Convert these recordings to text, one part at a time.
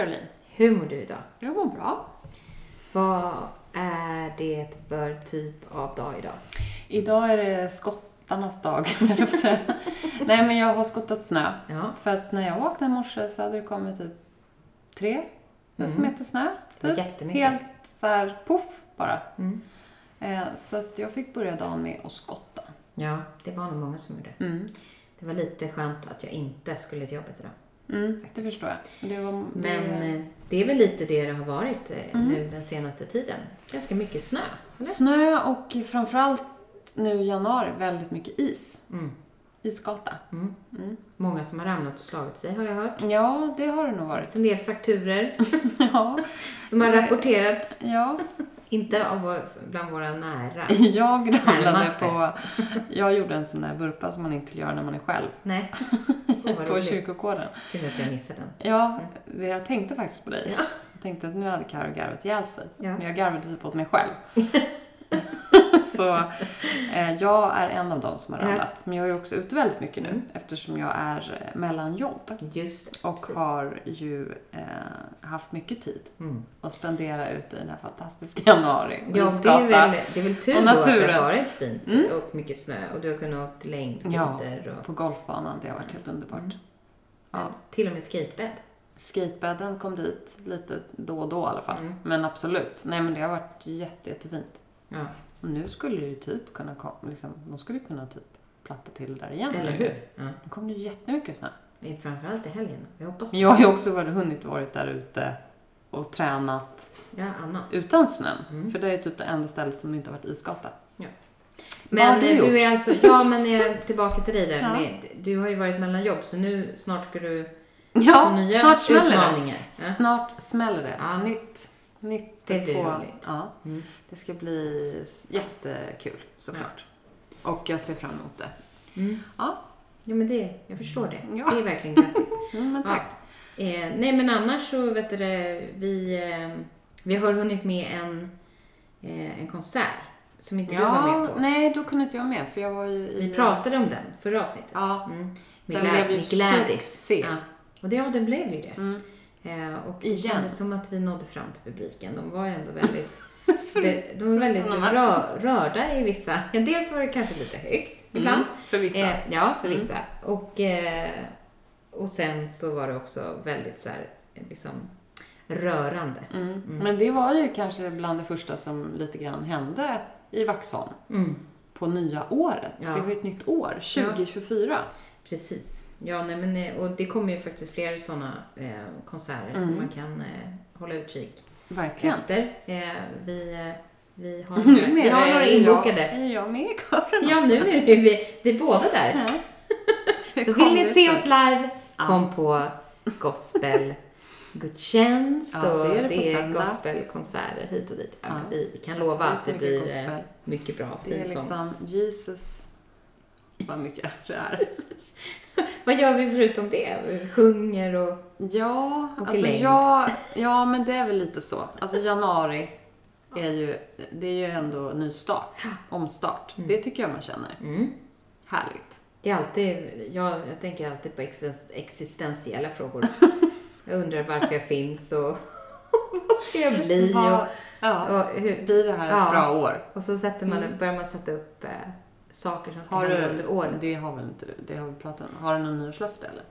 Caroline! Hur mår du idag? Jag mår bra. Vad är det för typ av dag idag? Idag är det skottarnas dag. Nej, men jag har skottat snö. Ja. För att när jag vaknade i morse så hade det kommit typ tre decimeter snö. Det var Typ. jättemycket. Helt så här poff bara. Mm. Eh, så att jag fick börja dagen med att skotta. Ja, det var nog många som gjorde. Mm. Det var lite skönt att jag inte skulle till jobbet idag. Mm, det förstår jag. Det var, Men det, eh, det är väl lite det det har varit eh, Mm. nu den senaste tiden. Ganska mycket snö. Eller? snö och framförallt nu i januari väldigt mycket is. Mm. Isgata. Mm. Mm. Många som har ramlat och slagit sig har jag hört. Ja, det har det nog varit. en del frakturer Ja, som har rapporterats. ja. Inte av vår, bland våra nära. Jag ramlade på... Jag gjorde en sån där vurpa som man inte vill göra när man är själv. Nej. Vad på kyrkogården. Synd att jag missade den. Ja, det- jag tänkte faktiskt på dig. Mm. Ja. Jag tänkte att nu hade Carro garvat ihjäl sig. Ja. Men jag garvade typ åt mig själv. Så eh, jag är en av dem som har ramlat. Men jag är också ute väldigt mycket nu eftersom jag är eh, mellan jobb. Just det, Och precis. har ju eh, haft mycket tid Mm. att spendera ute i den här fantastiska januari. och Ja, det är, väl, det är väl tur då att det har varit fint Mm. och mycket snö och du har kunnat åka längdskidor Ja, och på golfbanan. Det har varit helt underbart. Mm. Ja. till och med skatebädd. Skatebädden kom dit lite då och då i alla fall. Mm. Men absolut. Nej men det har varit jätte, jättefint. Ja, Och nu skulle det ju typ kunna komma, liksom, de skulle kunna typ platta till där igen. eller hur? Ja. Nu kommer det ju jättemycket snö. Men Framförallt i helgen. Jag hoppas på Men jag har ju också varit, hunnit varit där ute och tränat Ja, annat. utan snön. Mm. För det är typ det enda stället som inte har varit isgata. Men Vad har du gjort? är alltså, ja men eh, tillbaka till dig där. Ja. Med, du har ju varit mellan jobb så nu snart ska du Ja, nya snart smäller det. utmaningar. Ja. Snart smäller det. Ja. Nytt. Nytt Det blir på, roligt. Ja. Mm. Det ska bli jättekul såklart. Och jag ser fram emot det. Mm. Ja. Ja men det, jag förstår det. Ja. Det är verkligen grattis. Mm, men Ja. tack. Eh, nej men annars så vet du vi, eh, vi har hunnit med en, eh, en konsert som inte du var med på. nej, då kunde inte jag med för jag var ju i... Vi pratade om den förra avsnittet. Ja. Mm. Med, Den blev ju succé. Ja. Och det, ja, den blev ju det. Mm. Eh, och det Igen. kändes som att vi nådde fram till publiken. De var ju ändå väldigt, de, de var väldigt rö, rörda i vissa. Ja, dels var det kanske lite högt ibland. Mm, för vissa. Eh, ja, för Mm. vissa. Och, eh, och sen så var det också väldigt så här, liksom rörande. Mm. Men det var ju kanske bland det första som lite grann hände i Vaxholm Mm, på nya året. Ja. Vi har ju ett nytt år, 2024. precis. Ja, nej, men, eh, och det kommer ju faktiskt fler sådana eh, konserter som Mm. man kan eh, hålla utkik Verkligen. efter. Eh, vi, eh, vi har, några, vi har några är inbokade. Jag, är jag med i kören Ja, nu är det vi, vi är båda där. Hur Så vill ni se oss live, Ja. kom på gospelgudstjänst Ja, och det är det det är gospelkonserter hit och dit. Ja, Ja. vi, kan lova är att det mycket blir gospel. eh, mycket bra, Det är liksom Jesus, vad mycket det är. Vad gör vi förutom det? Vi sjunger och... Ja, alltså längd. ja, ja, men det är väl lite så. Alltså januari är ju, det är ju ändå ny start, omstart. Mm. Det tycker jag man känner. Mm. Härligt. Det är alltid, jag, jag tänker alltid på existen- existentiella frågor. Jag undrar varför jag finns och vad ska jag bli? Och, ja, och, hur, blir det här ett Ja. bra år? och så sätter man, Mm. börjar man sätta upp eh, saker som ska Har hända du, under året. det har väl inte du, det har vi pratat om. Har du någon nyårslöfte eller?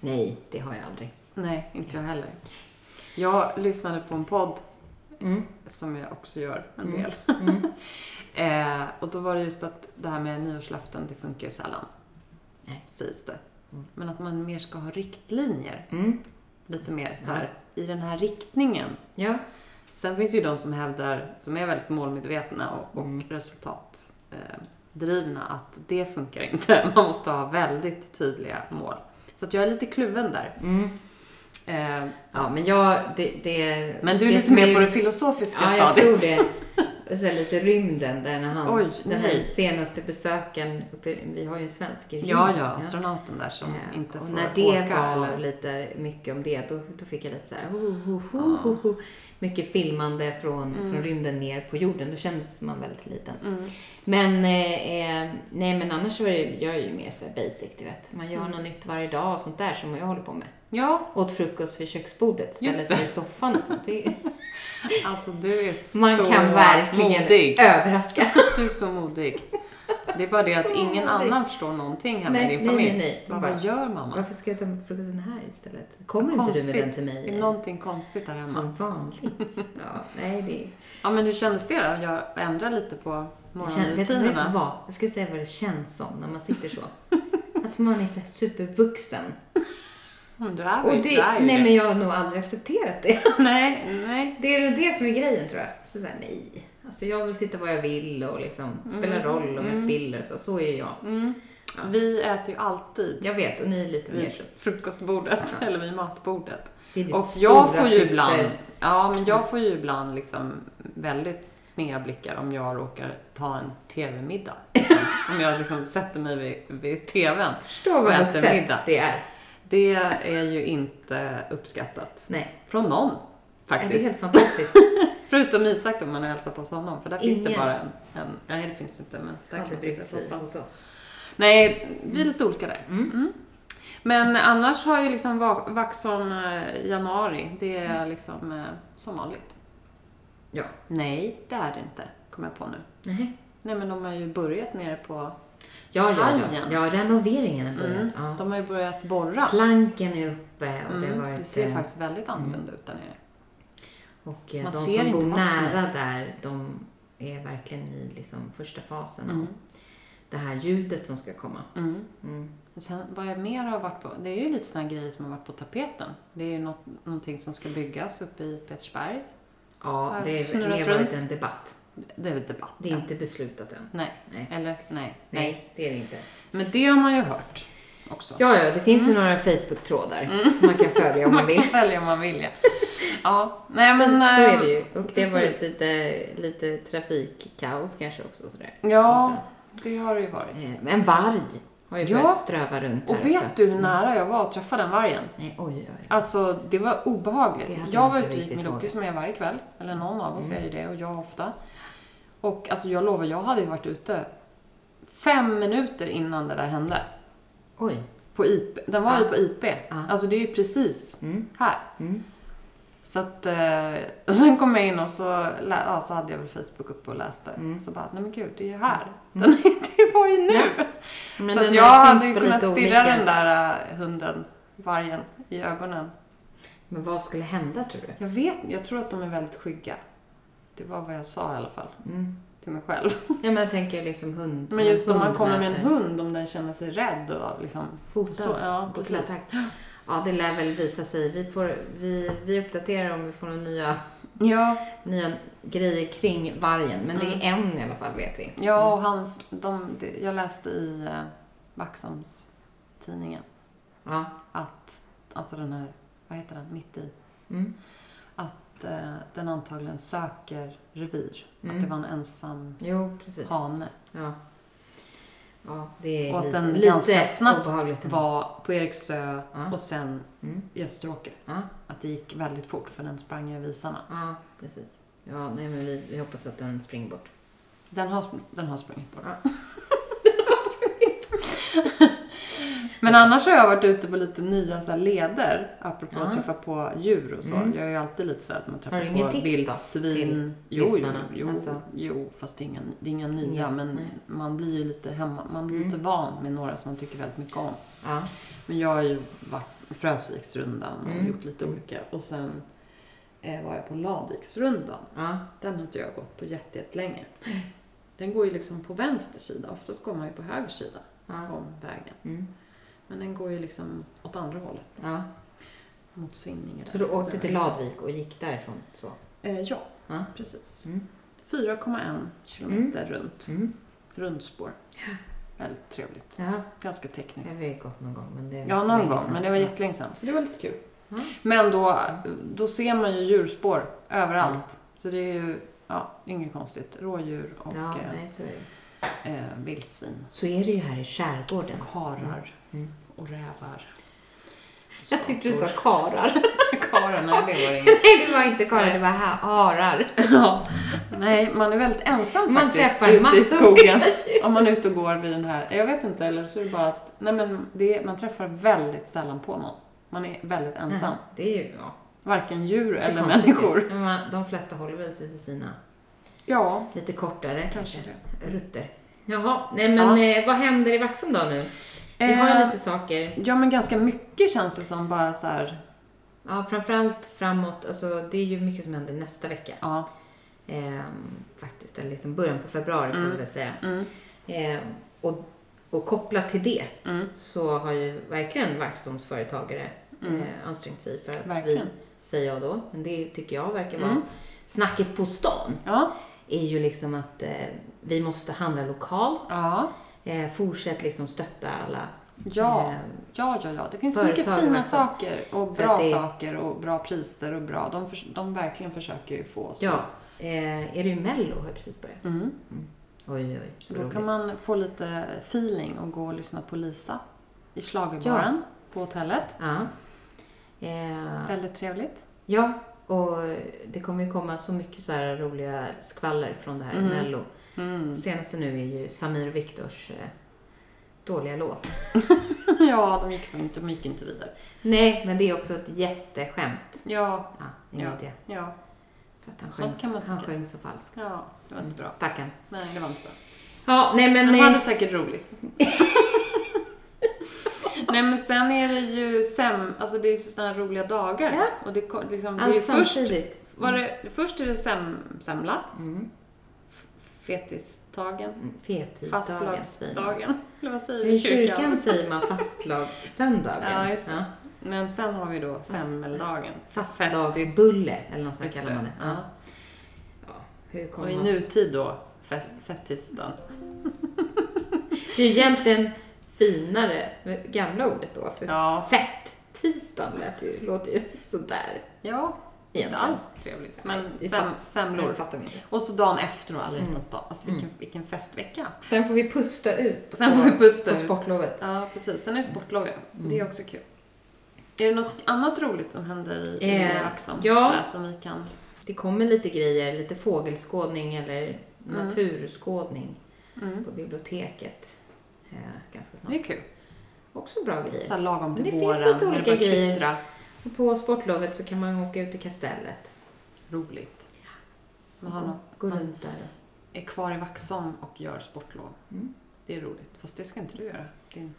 Nej, det har jag aldrig. Nej, inte jag heller. Jag lyssnade på en podd Mm. som jag också gör en Mm. del. Mm. Eh, och då var det just att det här med nyårslöften, det funkar ju sällan. Nej. Sägs det. Mm. Men att man mer ska ha riktlinjer. Mm. Lite mer så här, i den här riktningen. Ja. Sen finns det ju de som hävdar, som är väldigt målmedvetna och, och Mm. resultatdrivna, att det funkar inte. Man måste ha väldigt tydliga mål. Så att jag är lite kluven där. Eh, Ja, men jag... Det, det, men du är det lite mer på det filosofiska Ja, jag stadiet. tror det. Och så här lite rymden där när han, Oj, den här nej. senaste besöken, uppe, vi har ju en svensk i rymden. Ja, ja, astronauten där som Eh, inte och får när det åka. var eller... lite mycket om det, då, då fick jag lite så här, ho, ho, ho, ho, ho. mycket filmande från, från rymden ner på jorden. Då kändes man väldigt liten. Mm. Men, eh, eh, nej men annars så är det, jag är ju mer så basic, du vet. Man gör Mm. något nytt varje dag och sånt där som jag håller på med. Ja, Åt frukost vid köksbordet istället för i soffan och sånt. Alltså du är så man kan verkligen modig. överraska. Du är så modig. Det är bara det att ingen modig. annan förstår någonting hemma Nej, i din nej, familj. nej, nej. Bara- vad gör mamma? Varför ska jag ta med frukosten här istället? Kommer inte du med den till mig? Det är någonting konstigt där hemma. Som vanligt. Ja, nej, det Ja, men hur kändes det då? Jag ändrar lite på Det känns, vet du morgonrutinerna. vad? Jag ska säga vad det känns som när man sitter så. Att man är så supervuxen. Mm, Du är, Och det, är ju nej, det. men jag har nog aldrig accepterat det. Nej, nej. Det är det som är grejen tror jag. Så så här, nej. Alltså jag vill sitta var jag vill och liksom spela roll om jag spiller och så. Så är jag. Mm. Vi äter ju alltid Jag vet, och ni är lite mer så. frukostbordet eller vid matbordet. Det är ditt Och jag får ju syster. ibland, ja men jag får ju ibland liksom väldigt sneda blickar om jag råkar ta en TV-middag. Liksom. om jag liksom sätter mig vid, vid TVn. Förstå och äter middag. det är. Det är ju inte uppskattat. Nej, Från någon, det faktiskt. är helt fantastiskt. Förutom Isak då, man hälsar på hos honom. För där finns det Ingen. bara en, en... Nej, det finns det inte, men där kan man sitta soffan. hos oss. Nej, vi är lite olika där. Mm. Mm. Men annars har ju liksom va- Vaxholm eh, januari, det Mm. är liksom eh, som vanligt. Ja. Nej, det är det inte, kommer jag på nu. Nej. Nej, men de har ju börjat nere på... Ja, ja, ja. Ja, renoveringen är börjat. Mm. Ja. De har ju börjat borra. Planken är uppe och det har Mm, varit... det ser eh, faktiskt väldigt annorlunda ut där nere. Och eh, Man de som bor nära där, de är verkligen i liksom första fasen av Mm. det här ljudet som ska komma. Mm. Mm. Sen, vad jag mer har varit på, det är ju lite här grejer som har varit på tapeten. Det är ju något, någonting som ska byggas uppe i Petersberg. Ja, Har det är snurrat mer varit en debatt. Det är väl debatt, Det är inte beslutat än. Nej, Nej. eller nej. Nej, det är det inte. Men det har man ju hört också. Ja, ja, det finns ju några Facebook-trådar man kan följa om man vill. kan välja om man vill, ja. ja. Nej, men, så är eh, det ju. Och det har varit lite, lite trafikkaos kanske också. Sådär. Ja, det har det ju varit. Eh, Men varg har ju Ja. börjat ströva runt här Och vet också. du hur nära jag var att träffa den vargen? Nej, oj, oj, oj. Alltså, det var obehagligt. Det jag var ute och gick med Loki vågat. som är varje kväll. Eller någon av oss Mm. är ju det och jag ofta. Och alltså jag lovar, jag hade ju varit ute fem minuter innan det där hände. Oj. På IP. Den var ju Ja. på IP. Ja. Alltså det är ju precis Mm. här. Mm. Så att, eh, och sen kom jag in och så, ja, så hade jag väl Facebook uppe och läste. Mm. Så bara, nej men gud, det är ju här. Den, det var ju nu. Ja. Men så att jag hade ju kunnat stirra olika- den där eh, hunden, vargen, i ögonen. Men vad skulle hända tror du? Jag vet Jag tror att de är väldigt skygga. Det var vad jag sa i alla fall. Mm. Till mig själv. Ja, men jag tänker liksom hund. Men just om man kommer med en hund, om den känner sig rädd och liksom... Hotad. Så, ja, precis. attack. Ja, det lär väl visa sig. Vi, får, vi, vi uppdaterar om vi får några nya, Ja, nya grejer kring vargen. Men det är Mm. en i alla fall, vet vi. ja och hans, de, jag läste i eh, Vaxholms tidningen Ja. att, alltså den här, vad heter den, mitt i, Mm. att eh, den antagligen söker revir. Mm. Att det var en ensam Jo, precis. hane. Ja. Ja, det är Och att den lite ganska snabbt var på Eriksö Ja. och sen Mm. i Österåker. Ja, Att det gick väldigt fort för den sprang över isarna. ja, precis. Ja, nej, men vi, vi hoppas att den springer bort. Den har, den har sprungit bort. Ja. Men annars har jag varit ute på lite nya så här leder, apropå Ja. att träffa på djur och så. Mm. Jag är ju alltid lite så att man träffar på tips vildsvin. jo, jo, jo, Alltså- jo, fast det är inga, det är inga nya. Inga, men nej. man blir ju lite hemma, man blir Mm. lite van med några som man tycker väldigt mycket om. Ja. Men jag har ju varit Frösviksrundan och Mm. gjort lite olika. Och sen eh, var jag på Ladiksrundan. Ja. Den har inte jag gått på jätte- jättelänge. Den går ju liksom på vänster sida. Oftast går man ju på höger sida Ja. om vägen. Mm. Men den går ju liksom åt andra hållet. ja. Mot Svinninge. Så du åkte till Ladvik och gick därifrån? Så. Eh, ja, Ja. precis. Mm. 4,1 kilometer runt. Mm. Rundspår. Väldigt trevligt. Ja, Ganska tekniskt. har gått någon gång. Men det Ja, någon gång. sedan. Men det var jättelänge sedan. Så det var lite kul. Men då, då ser man ju djurspår överallt. Så det är ju ja, inget konstigt. Rådjur och Ja, eh, nej, så är det. Eh, vildsvin. Så är det ju här i skärgården. Karar Mm. och rävar. Jag tyckte du sa karar. Karar, nej det var inget. Nej, det var inte karar, det var ha- harar. Ja. Nej, man är väldigt ensam Man faktiskt träffar ute i massor skogen. Om man är ute och går vid den här, jag vet inte, eller så är det bara att, nej men det, man träffar väldigt sällan på någon. Man är väldigt ensam. Jaha, Det är ju, ja. Varken djur eller människor. man- De flesta håller väl sig till sina Ja, lite kortare kanske det. Rutter. Jaha, nej men eh, vad händer i Vaxholm då nu? Vi har ju Eh, lite saker. Ja, men ganska mycket känns det som bara så här, Ja, framförallt framåt, alltså det är ju mycket som händer nästa vecka. ja. Ehm, faktiskt, eller liksom början på februari får man väl säga. Mm, Ehm, och, och kopplat till det mm, så har ju verkligen Vaxholms företagare Mm. eh, ansträngt sig för att Verkligen. vi, säger jag då, men det tycker jag verkar vara Mm. snacket på stan, ja, är ju liksom att eh, vi måste handla lokalt. ja, Eh, fortsätt liksom stötta alla. ja, Eh, ja, ja, ja. Det finns så mycket fina alltså. saker och För bra det- saker och bra priser och bra. De, förs- de verkligen försöker ju få så. ja. Eh, är det ju Mello har ju precis börjat. Mm. Oj, oj, oj. Så Så då roligt. kan man få lite feeling och gå och lyssna på Lisa i schlagerbaren på hotellet. Ja. Eh, Väldigt trevligt. ja, och det kommer ju komma så mycket så här roliga skvaller från det här Mm. Mello. Mm. Senaste nu är ju Samir och Viktors eh, dåliga låt. ja, de gick, inte, de gick inte vidare. Nej, men det är också ett jätteskämt. Ja, Ja, ingen Ja. ja, För att han, Sånt sjöng, kan man han sjöng så falskt. ja. Det var inte bra. Stackarn. Nej, det var inte bra. Ja, nej men... Men de eh, hade säkert roligt. Nej men sen är det ju sem, alltså det är ju sådana roliga dagar. Ja. Och det, liksom, det är allt först, samtidigt. var det, först är det sem, semla, Mm. fetisdagen, Mm, man. fastlagsdagen. Eller vad säger I vi i kyrkan kyrkan? säger man fastlagssöndagen. Ja, just det. Men sen har vi då semmeldagen. Fastlagsbulle, eller något sånt kallar man det. Ja. Ja. Ja, hur Och kommer i man... nutid då, fe- fettisdagen. Det är egentligen finare, gamla ordet då, för Ja. fett. Tisdagen lät ju, låter ju sådär. Ja, inte Egentligen. alls trevligt. Men sem, semlor. Fattar vi inte. Och så dagen efter då, alla Mm. hjärtans dag. Alltså vilken, vilken festvecka. Sen får vi pusta ut Sen får vi pusta på ut. sportlovet. Ja, precis. Sen är det sportlov, ja. Det Mm. är också kul. Är det något annat roligt som händer i, i Eh, Vaxholm? ja. Sådär som vi kan... Det kommer lite grejer, lite fågelskådning eller Mm. naturskådning Mm. på biblioteket eh, ganska snart. Det är kul. Också bra grejer. Så lagom till Men det våren. finns lite det olika grejer. kvittra. Och På sportlovet så kan man åka ut till kastellet. Roligt. Man har något, gå man runt där. är kvar i Vaxholm och gör sportlov. Mm. Det är roligt. Fast det ska inte du göra. Din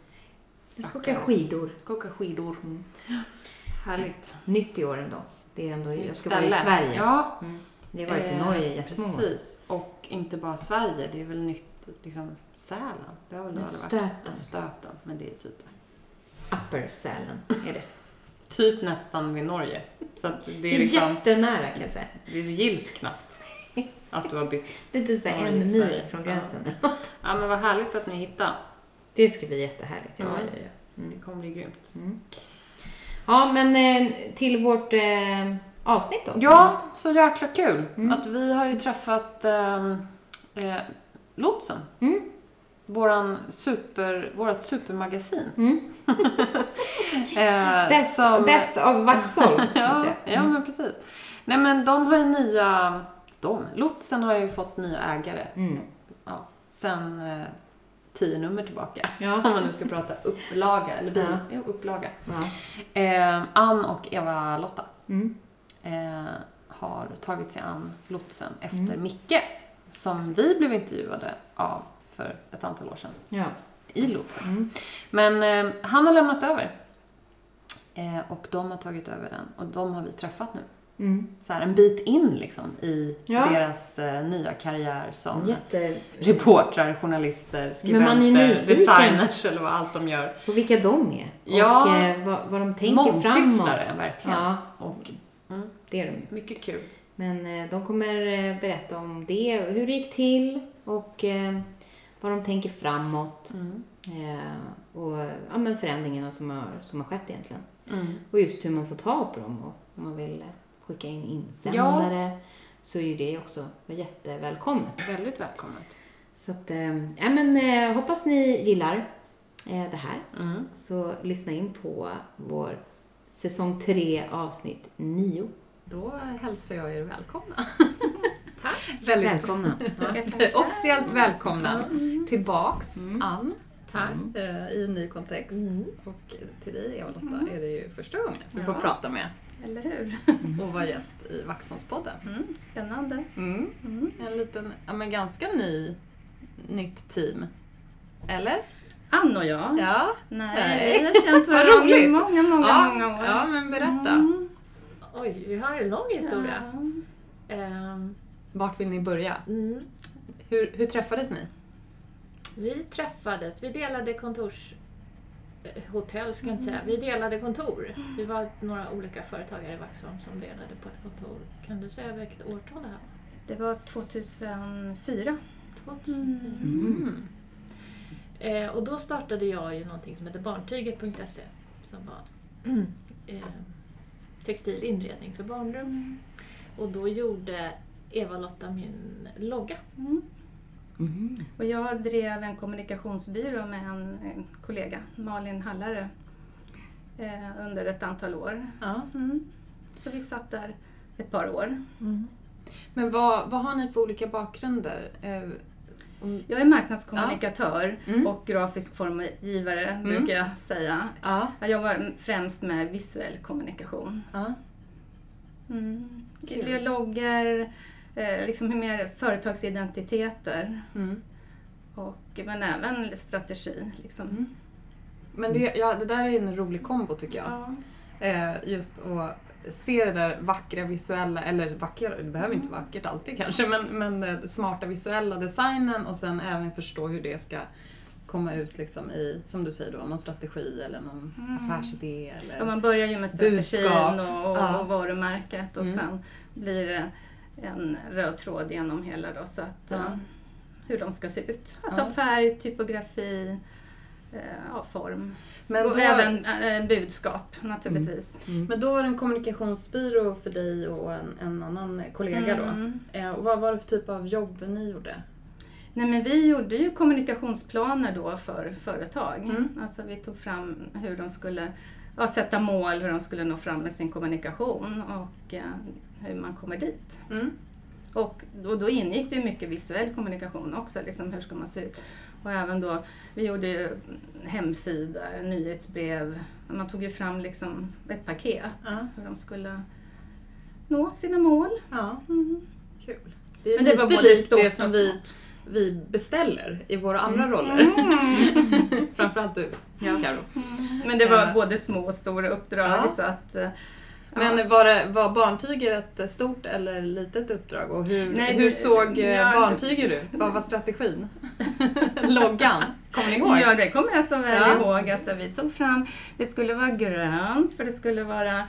Jag ska åka skidor. ska åka skidor. Mm. Härligt. Nytt i år ändå. Det är ändå, jag ska vara i Sverige. Ja, Mm. Vi har varit i eh, Norge jättemånga år. Precis. Och inte bara Sverige. Det är väl nytt, liksom, Sälen. Det har väl varit. Stöten. Stöten. Men det är typ Upper Sälen är det. Typ nästan vid Norge. Så att det är liksom, Jättenära kan jag säga. det gills knappt att du har bytt. Det är typ så här Ja, en mil från gränsen. Ja men vad härligt att ni hittade. Det ska bli jättehärligt. Ja, Ja. ja, ja. Det Mm. kommer bli grymt. Mm. Ja, men eh, till vårt eh, avsnitt då. Ja, så jäkla kul. Mm. Att vi har ju träffat ehm, eh, Lotsen. Mm. Våran super, vårat supermagasin. Mm. Eh, Bäst, som- bäst av Vaxholm, ja, ja, Mm. men precis. Nej men de har ju nya, de, Lotsen har ju fått nya ägare. Mm. Ja, sen eh, tio nummer tillbaka. Ja. Om man nu ska prata upplaga, eller bil, Ja. jo, upplaga. Ja. Eh, Ann och Eva-Lotta Mm. eh, har tagit sig an lotsen efter Mm. Micke, som vi blev intervjuade av för ett antal år sedan Ja. i lotsen. Mm. Men eh, han har lämnat över. Eh, och de har tagit över den och de har vi träffat nu. Mm. Så här en bit in liksom i Ja. deras eh, nya karriär som Jätte... reportrar, journalister, skribenter, designers eller vad allt de gör. På vilka de är. Ja. Och eh, vad, vad de tänker Mångsysslare, framåt. verkligen. Ja, Och mm, det är de mycket kul. Men eh, de kommer eh, berätta om det, hur det gick till och eh, vad de tänker framåt. Mm. Och ja, men förändringarna som har, som har skett egentligen. Mm. Och just hur man får tag på dem och om man vill skicka in insändare så är ju det också jättevälkommet. Väldigt välkommet. Så att, ja men hoppas ni gillar det här. Mm. Så lyssna in på vår säsong 3 avsnitt 9. Då hälsar jag er välkomna. Tack. Väldigt Välkomna. officiellt välkomna tillbaks, Mm. Ann, Tack. eh, i en ny kontext. Mm. Och till dig, Eva-Lotta, är det ju första gången du får Ja. prata med Eller hur? och vara gäst i Vaxholmspodden. Mm, spännande. Mm. Mm. En liten, ja men ganska ny, nytt team. Eller? Ann och jag. Ja. Nej, Nej. vi har känt varandra roligt. i många, många, ja. många år. Ja, men berätta. Mm. Oj, vi har en lång historia. Ja. Ehm, Vart vill ni börja? mm. Hur, hur träffades ni? Vi träffades, vi delade kontors... eh, Hotell ska jag inte säga, vi delade kontor. Vi var några olika företagare i Vaxholm som delade på ett kontor. Kan du säga vilket årtal det här var? Det var 2004. 2004. Mm. Eh, och då startade jag ju någonting som heter barntyger.se som var eh, textil inredning för barnrum. Och då gjorde Eva-Lotta min logga. Mm. Mm. Och jag drev en kommunikationsbyrå med en, en kollega, Malin Hallare, eh, under ett antal år. Ja. Mm. Så vi satt där ett par år. Men vad, vad har ni för olika bakgrunder? Om- Jag är marknadskommunikatör Mm. och grafisk formgivare brukar jag säga. Ja. Jag jobbar främst med visuell kommunikation. ja. Mm. Loggar, eh, liksom mer företagsidentiteter Mm. och, men även strategi. Liksom. Mm. Men det, ja, det där är en rolig kombo tycker jag. Ja. Eh, just att se det där vackra visuella, eller vackra, det behöver inte vara vackert alltid kanske, men, men eh, smarta visuella designen och sen även förstå hur det ska komma ut liksom i, som du säger då, någon strategi eller någon Mm. affärsidé. Eller... Ja, man börjar ju med strategin och, och, Ja. och varumärket och Mm. sen blir det en röd tråd genom hela då, så att, Ja. eh, hur de ska se ut. Alltså Ja. färg, typografi, ja, form. men, och då, även eh, budskap naturligtvis. men då var det en kommunikationsbyrå för dig och en, en annan kollega då. Mm. Eh, och vad var det för typ av jobb ni gjorde? Nej, men vi gjorde ju kommunikationsplaner då för företag. Mm. Alltså vi tog fram hur de skulle ja, sätta mål, hur de skulle nå fram med sin kommunikation och eh, hur man kommer dit. Mm. Och då, då ingick det ju mycket visuell kommunikation också, liksom hur ska man se ut? Och även då, vi gjorde ju hemsidor, nyhetsbrev, man tog ju fram liksom ett paket, Ja. hur de skulle nå sina mål. Ja, Mm. kul. Det är Men det var både likt stort det som vi, smått. vi beställer i våra andra roller. Mm. Framförallt du, Ja. Karo. Men det var Eh. både små och stora uppdrag Ja. så att... eh, Men var, det, var barntyger ett stort eller litet uppdrag? Och hur, Nej, hur såg eh, ja, barntyger ut? Vad var strategin? Loggan? Kommer ni ihåg? Ja, det kommer jag så väl Ja. ihåg. Alltså, vi tog fram, det skulle vara grönt för det skulle vara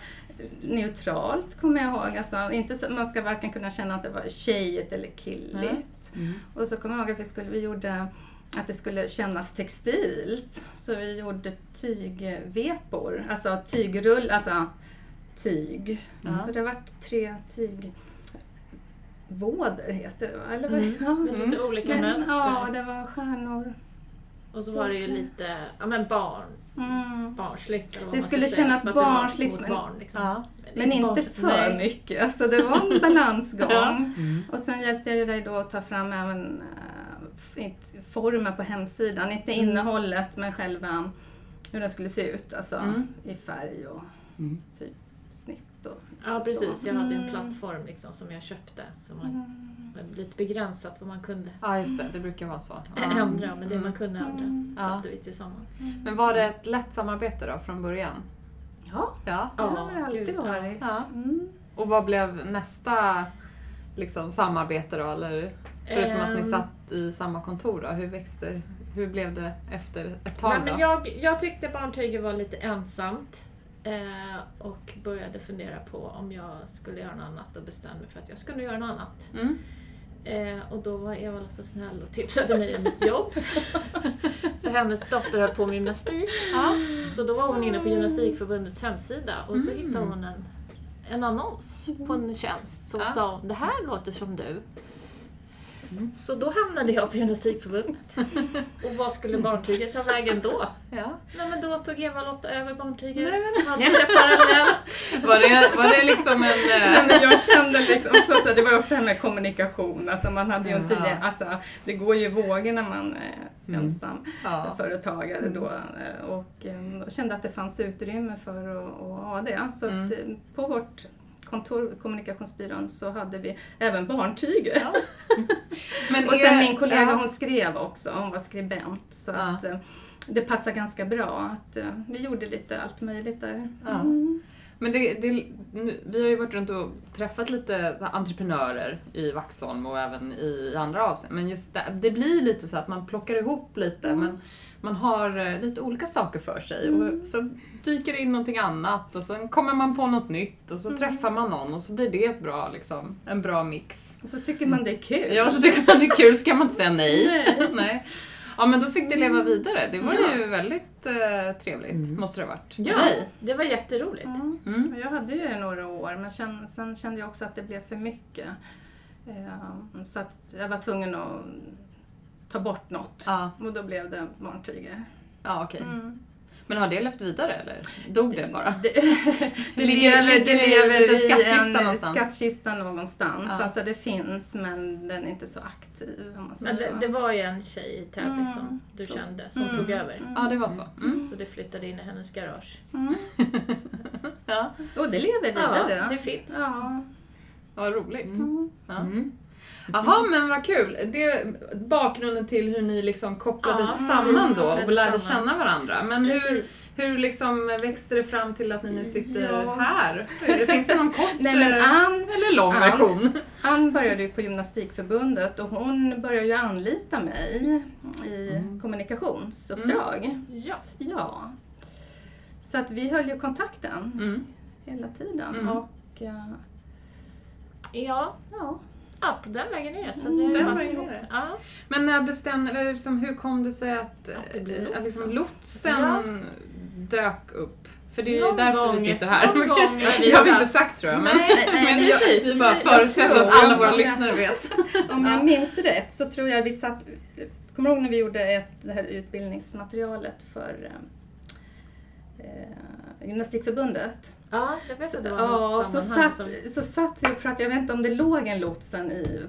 neutralt, kommer jag ihåg. Alltså, inte så, man ska varken kunna känna att det var tjejigt eller killigt. Mm. Och så kommer jag ihåg att vi, skulle, vi gjorde att det skulle kännas textilt. Så vi gjorde tygvepor, alltså tygrull, alltså tyg. Ja. Så det har varit tre tygvådor heter det va? Eller vad? Mm. Ja. Med lite olika Men, mönster. ja, det var stjärnor. och så var det ju lite ja, men barn, Mm. barnsligt. Det skulle säga, kännas var barnsligt, men- barn, liksom. Ja. Men inte barn- för nej. mycket. Alltså det var en balansgång. Ja. Mm. Och sen hjälpte jag ju dig då att ta fram även inte formen på hemsidan. Inte Mm. innehållet men själva hur den skulle se ut. Alltså Mm. i färg och Mm. typ Ja precis, jag hade en Mm. plattform liksom, som jag köpte. Som var Mm. lite begränsat vad man kunde ja, just det. Det brukar vara så. Ändra, men det man Mm. kunde ändra Mm. Ja. satte vi tillsammans. Men var det ett lätt samarbete då från början? Ja, Ja. det har det Ja, alltid varit. Ja. Mm. Och vad blev nästa liksom, samarbete då? Eller, förutom att ni Ehm. satt i samma kontor då? Hur växte, hur blev det efter ett tag Nej, men jag, jag tyckte barntyget var lite ensamt. Eh, och började fundera på om jag skulle göra något annat och bestämde mig för att jag skulle göra något annat. Mm. Eh, och då var Eva så snäll och tipsade mig om mitt jobb. För hennes dotter höll på med gymnastik. Så då var hon inne på Gymnastikförbundets hemsida och så hittade hon en, en annons på en tjänst. Så Ja. sa hon, det här låter som du. Så då hamnade jag på Gymnastikförbundet. Och vad skulle barntyget ta vägen då? Ja. Nej men då tog Eva-Lotta över barntyget. Nej, men- Hade det parallellt. Var, det, var det liksom en... Nej, eh, men jag kände liksom också så det var också det här med kommunikation. Alltså man hade ju inte, Ja. alltså, det går ju vågor när man är Mm. ensam Ja. företagare då. eh, Och eh, jag kände att det fanns utrymme för att, att ha det. Så Mm. att, eh, på vårt kontor, kommunikationsbyrån, så hade vi även barntyger. Men Och sen min kollega ja. hon skrev också, hon var skribent. Så Ja. att eh, det passar ganska bra att eh, vi gjorde lite allt möjligt där. Ja. Mm. Men det, det, vi har ju varit runt och träffat lite entreprenörer i Vaxholm och även i andra avseenden. Men just det, det blir lite så att man plockar ihop lite. Men man har eh, lite olika saker för sig och så dyker det in någonting annat och sen kommer man på något nytt och så träffar man någon och så blir det ett bra, liksom, en bra mix. Och så tycker man det är kul. Ja, så tycker man det är kul så kan man inte säga nej. Nej. nej. Ja, men då fick det leva vidare. Det var Ja. ju väldigt eh, trevligt, måste det ha varit. Ja, dig. det var jätteroligt. Mm. Mm. Jag hade ju det några år men sen, sen kände jag också att det blev för mycket. Eh, Så att jag var tvungen att ta bort något. Ja, Och då blev det barntyger. ja okej. Mm. Men har det levt vidare eller dog det bara? Det, det, lever, det ligger i lever en skattkista någonstans. skattkista någonstans. Ja. Alltså det finns men den är inte så aktiv om man säger det, så. det var ju en tjej i Täby Mm. som du kände, som Mm. tog över. Mm. Ja, det var så. Mm. Så det flyttade in i hennes garage. Mm. Ja, Och det lever vidare. Ja, det finns. Ja. vad roligt. Mm. Ja. Mm. Jaha, men vad kul. Det är bakgrunden till hur ni liksom kopplades Ja, samman då och lärde samman. känna varandra. Men hur, Precis. hur liksom växte det fram till att ni nu sitter Ja. här? Hur- Finns det någon kort Nej men eh, Ann, eller lång Ann- version? Ann började ju på Gymnastikförbundet och hon började ju anlita mig i Mm. kommunikationsuppdrag. Ja. Ja. Så att vi höll ju kontakten Mm. hela tiden. Mm. Och eh, Ja, ja, ja, på den vägen är det. Så Mm, den vägen ihop. är det. Ja. Men när bestämde, eller liksom, hur kom det sig att, Att det blev eh, lotsen. att liksom lotsen dök upp? För det är Någon därför gång- vi sitter här. någon gång det har vi inte sagt tror jag. Men, Nej, nej, men jag, precis. vi bara Jag förutsätter att alla våra jag- lyssnare vet. om Ja. jag minns rätt så tror jag vi satt... Kommer du ihåg när vi gjorde ett, det här utbildningsmaterialet för eh, eh, Gymnastikförbundet? Ja, jag vet Så, att det var ja, något så sammanhang satt, som... så satt vi och pratade, jag vet inte om det låg en lotsen i,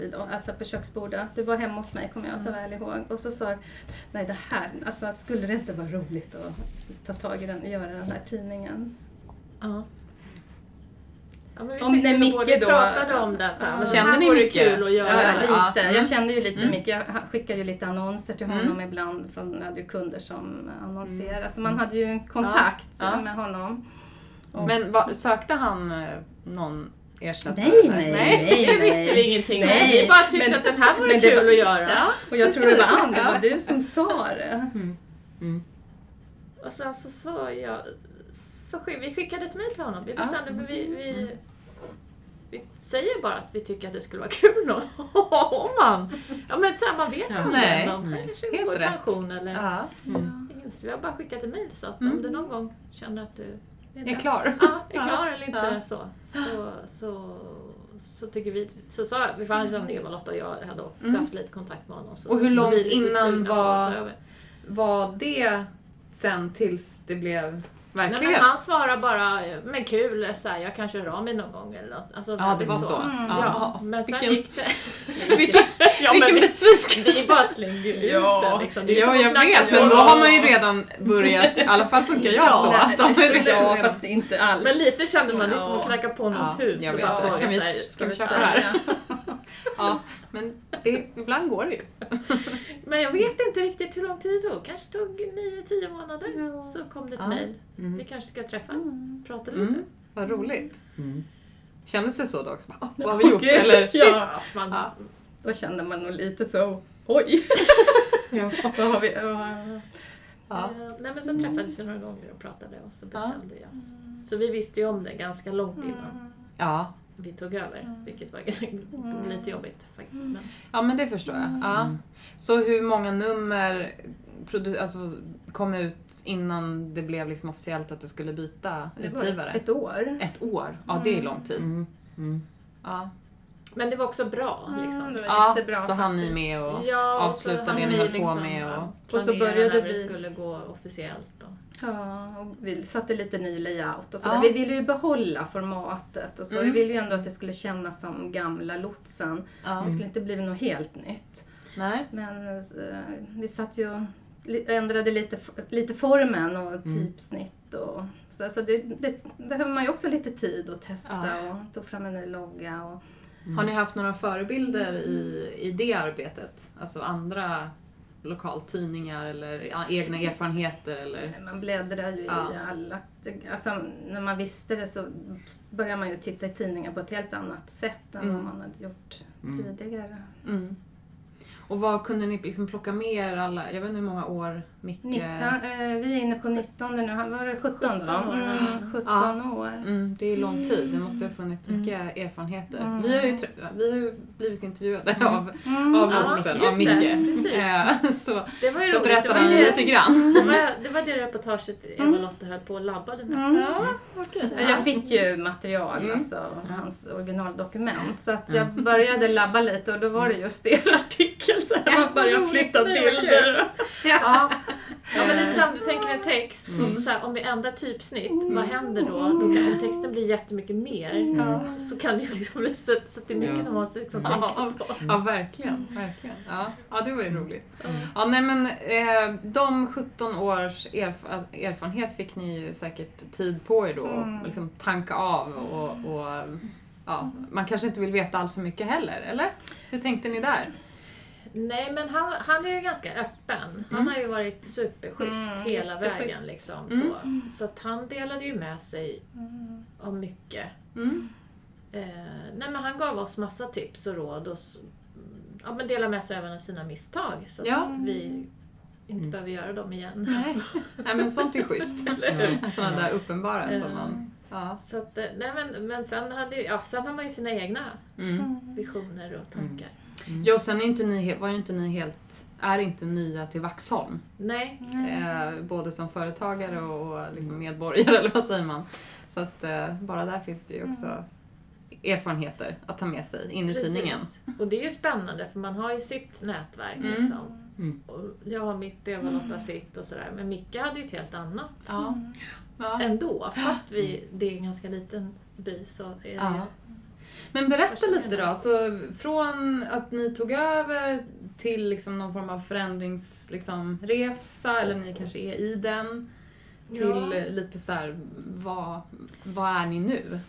i alltså på köksbordet. Du var hemma hos mig, kommer jag så Mm. väl ihåg. Och så sa jag, nej det här, alltså skulle det inte vara roligt att ta tag i den, göra den här tidningen? Ja. Ja, men vi Om tyckte det är vi Micke då- pratade om det. Så här, Ja. men Kände ni Micke? kul att göra. Ja, lite. Ja, mm. Jag kände ju lite Mm. mycket. Jag skickade ju lite annonser till Mm. honom ibland. Från, jag hade ju kunder som annonserade. Så man hade ju en kontakt Ja, ja. med honom. Och- Men vad- sökte han eh, någon ersättare? Nej, eller? nej, Nej, det nej. visste vi ingenting om. Nej, Vi bara tyckte men- att den här vore kul var- att göra. Ja, Och jag tror det var. Ann, det var du som sa det. Mm. Och sen så sa jag... Så skick, vi skickade ett mejl till honom. Vi Ja. bestämde, men vi, vi, vi säger bara att vi tycker att det skulle vara kul om han... Ja men så här, man vet Ja. aldrig. Nej. om Han kanske Helt går i rätt. pension eller... Ja. Mm. Ingen- Så vi har bara skickat ett mejl så att Mm. om du någon gång känner att du Är klar. ja, är klar eller inte Ja. så, så, så, så tycker vi, så sa jag, för han kände Eva-Lotta och jag hade också Mm. haft lite kontakt med honom. Så, Och hur så långt vi är innan var-. Var det sen tills det blev Nej, verklighet? men han svarade bara, men kul, så här, jag kanske hör av mig någon gång eller något. Alltså, Ja, det var så. Mm. Ja, Ja. men sen Vilken- gick det. Vilken, ja, vilken vi, besvikelse! vi bara slängde ju ut Ja. det liksom. Det är Ja, som jag vet, men då har man ju redan börjat, i alla fall funkar jag så, Nej, att de är nej, redan... ja, fast inte alls. Men lite kände man liksom Ja. att knacka på någons Ja, hus jag och vet. bara fråga Kan vi- så här, ska vi köra här? Ja, men det, ibland går det ju. Men jag vet inte riktigt hur lång tid det tog. Kanske tog 9-10 månader. Ja. Så kom det ett Ja. mejl. Mm. Vi kanske ska träffas. Mm. Prata lite. Mm, vad roligt. Mm. Kändes det så då också? Bara, "Åh, vad har vi gjort? Gud, Eller, Ja. Man, Ja. Då kände man nog lite så, oj. Ja. Vad har vi? ja. Ja. Eh, nej men sen träffades vi några gånger och pratade och så bestämde vi oss. Så vi visste ju om det ganska långt innan. Mm. ja, vi tog över, vilket var lite jobbigt faktiskt. Men, Ja, men det förstår jag. Ja. Så hur många nummer produ- alltså, kom ut innan det blev liksom officiellt att det skulle byta Det var utgivare? ett år. Ett år? Ja, det är lång tid. Mm. Mm. Ja, men det var också bra liksom. Mm, det var ja jättebra då hann ni med och... Ja, avsluta och det ni höll på med ja, och- Och så började när vi- det skulle gå officiellt. Och. Ja, och vi satte lite ny layout och så. Ja. Vi ville ju behålla formatet och så. Mm. Vi ville ju ändå att det skulle kännas som gamla lotsen. Ja. Det skulle inte bli något helt nytt. Nej. Men eh, vi satt ju li- ändrade lite, lite formen och typsnitt och så. så det, det behöver man ju också lite tid att testa Ja. och tog fram en ny logga och Har ni haft några förebilder i, i det arbetet? Alltså andra lokaltidningar eller ja, egna erfarenheter eller? man bläddrar ju Ja. i alla... Alltså, när man visste det så började man ju titta i tidningar på ett helt annat sätt än Mm. vad man hade gjort tidigare. Mm. Och vad kunde ni liksom plocka med er alla, jag vet inte hur många år Micke... 19, eh, vi är inne på 19 nu, Han var det 17 då? 17 år. Mm, 17 Ja. år. Mm, det är lång tid, det måste ha funnits mycket erfarenheter. Mm. Vi, har ju, vi har ju blivit intervjuade av, Mm. av Ja, just av det, Micke. precis. Eh, Så Det var ju då berättar var han ju, lite grann. det, var, det var det reportaget Eva-Lotta höll på och labbade med. Mm. Ja. Ja, Jag fick ju material, Mm. alltså hans originaldokument. Så att jag började labba lite och då var det just er artikel. Så Ja, man började flytta bilder. Ja. Ja men lite Eh, samma, du tänker en text och så, så här, om vi ändrar typsnitt, vad händer då? då kan, om texten blir jättemycket mer så kan det ju liksom bli så, så att det är mycket Ja. som man måste liksom Ja, tänka på. ja, verkligen. verkligen. Ja, ja, det var ju roligt. Ja, nej, men, eh, de 17 års erf- erfarenhet fick ni ju säkert tid på er då Mm. att liksom tanka av och, och ja, man kanske inte vill veta allt för mycket heller, eller? Hur tänkte ni där? Nej men han, han är ju ganska öppen. Han Mm. har ju varit superschysst Mm, hela vägen. Liksom, Mm. så. så att han delade ju med sig av mycket. Mm. Eh, nej men han gav oss massa tips och råd och ja, men delade med sig även av sina misstag så att Ja. vi inte behöver göra dem igen. Nej. nej, men sånt är schysst. Sådana där uppenbara som man... Ja. Så att, eh, nej men, men sen, hade, ja, sen har man ju sina egna Mm. visioner och tankar. Jo, sen är inte ni, var ju inte ni helt, är inte nya till Vaxholm. Nej, Eh, både som företagare och, och liksom medborgare, eller vad säger man? Så att eh, bara där finns det ju också erfarenheter att ta med sig in i precis. tidningen. Och det är ju spännande för man har ju sitt nätverk. Mm. Liksom. Mm. Och jag har mitt, Eva-Lotta sitt och sådär. Men Micke hade ju ett helt annat Ja. Ja. ändå. Fast vi, det är en ganska liten by så är det Ja. Men berätta lite då, alltså, från att ni tog över till liksom någon form av förändringsresa, liksom, resa, eller ni kanske är i den, till Ja. lite så här, vad, vad är ni nu?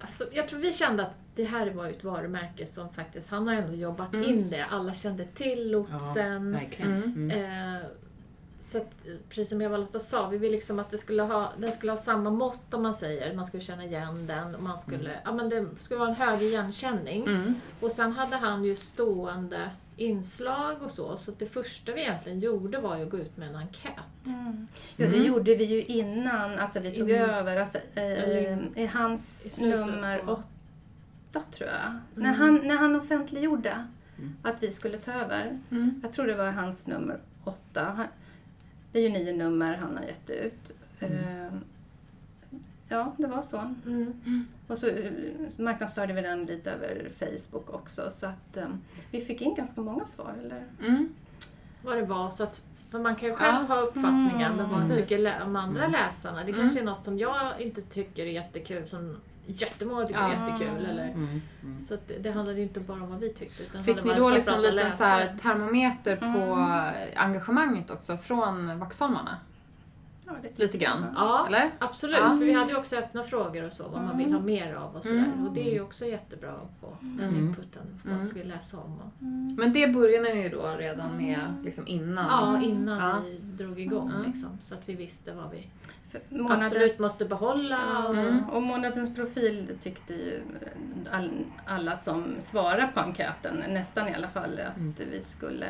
Alltså, jag tror vi kände att det här var ju ett varumärke som faktiskt, han har ändå jobbat Mm. in det. Alla kände till lotsen. Verkligen. Mm. Mm. Eh, så att, precis som Eva-Lotta sa, vi vill liksom att det skulle ha, den skulle ha samma mått om man säger. Man skulle känna igen den. och Man skulle, ja, men det skulle vara en hög igenkänning. Mm. Och sen hade han ju stående inslag och så. Så att det första vi egentligen gjorde var ju att gå ut med en enkät. Ja, det Mm. gjorde vi ju innan alltså vi tog In- över. Alltså, eh, I hans i nummer på- åtta, tror jag. När, Mm. han, när han offentliggjorde Mm. att vi skulle ta över. Mm. Jag tror det var hans nummer åtta. Det är ju nio nummer han har gett ut. Eh, ja, det var så. Mm. Och så eh, marknadsförde vi den lite över Facebook också. Så att eh, vi fick in ganska många svar. Eller? Mm. Vad det var. Så att, för man kan ju själv Ja. ha uppfattningar Mm, vad precis. tycker de andra Mm. läsarna? Det Mm. kanske är något som jag inte tycker är jättekul som jättemånga tycker är Ja. jättekul. Eller, Mm. Mm. Så att det, det handlade ju inte bara om vad vi tyckte. Utan Fick det ni då om liksom lite så här termometer på Mm. engagemanget också från Vaxholmarna? Ja, det Lite grann? Ja, Eller? absolut. Ja. För vi hade ju också öppna frågor och så, vad man vill ha mer av och sådär. Mm. Och det är ju också jättebra att få den Mm. inputen folk Mm. vill läsa om. Och, Men det började ni ju då redan med liksom innan? ja, innan Ja. vi drog igång Mm. liksom. Så att vi visste vad vi För absolut måste behålla. Och, Mm. Och månadens profil tyckte ju all, alla som svarar på enkäten, nästan i alla fall, att Mm. vi skulle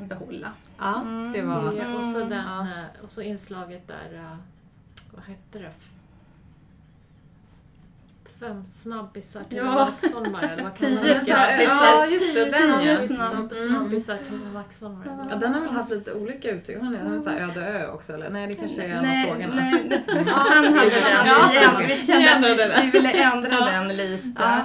behålla. Ja, det var... det, och, så Mm. den, eh, och så inslaget där, eh, vad hette det? Fem snabbisar till Ja. Vaxholmar eller vad kan man Tio snabbisar. Ja, just det, den ja. Tio snabb. Snabb, snabbisar till Vaxholmar. Ja, den har väl haft lite olika uttryck. Har ni har en sån här öde ö också eller? Nej, det kanske är en av Nej, frågorna. nej, han hade den. Ja, Vi, änd- vi vi kände att vi, det. vi ville ändra Ja. den lite. Ja.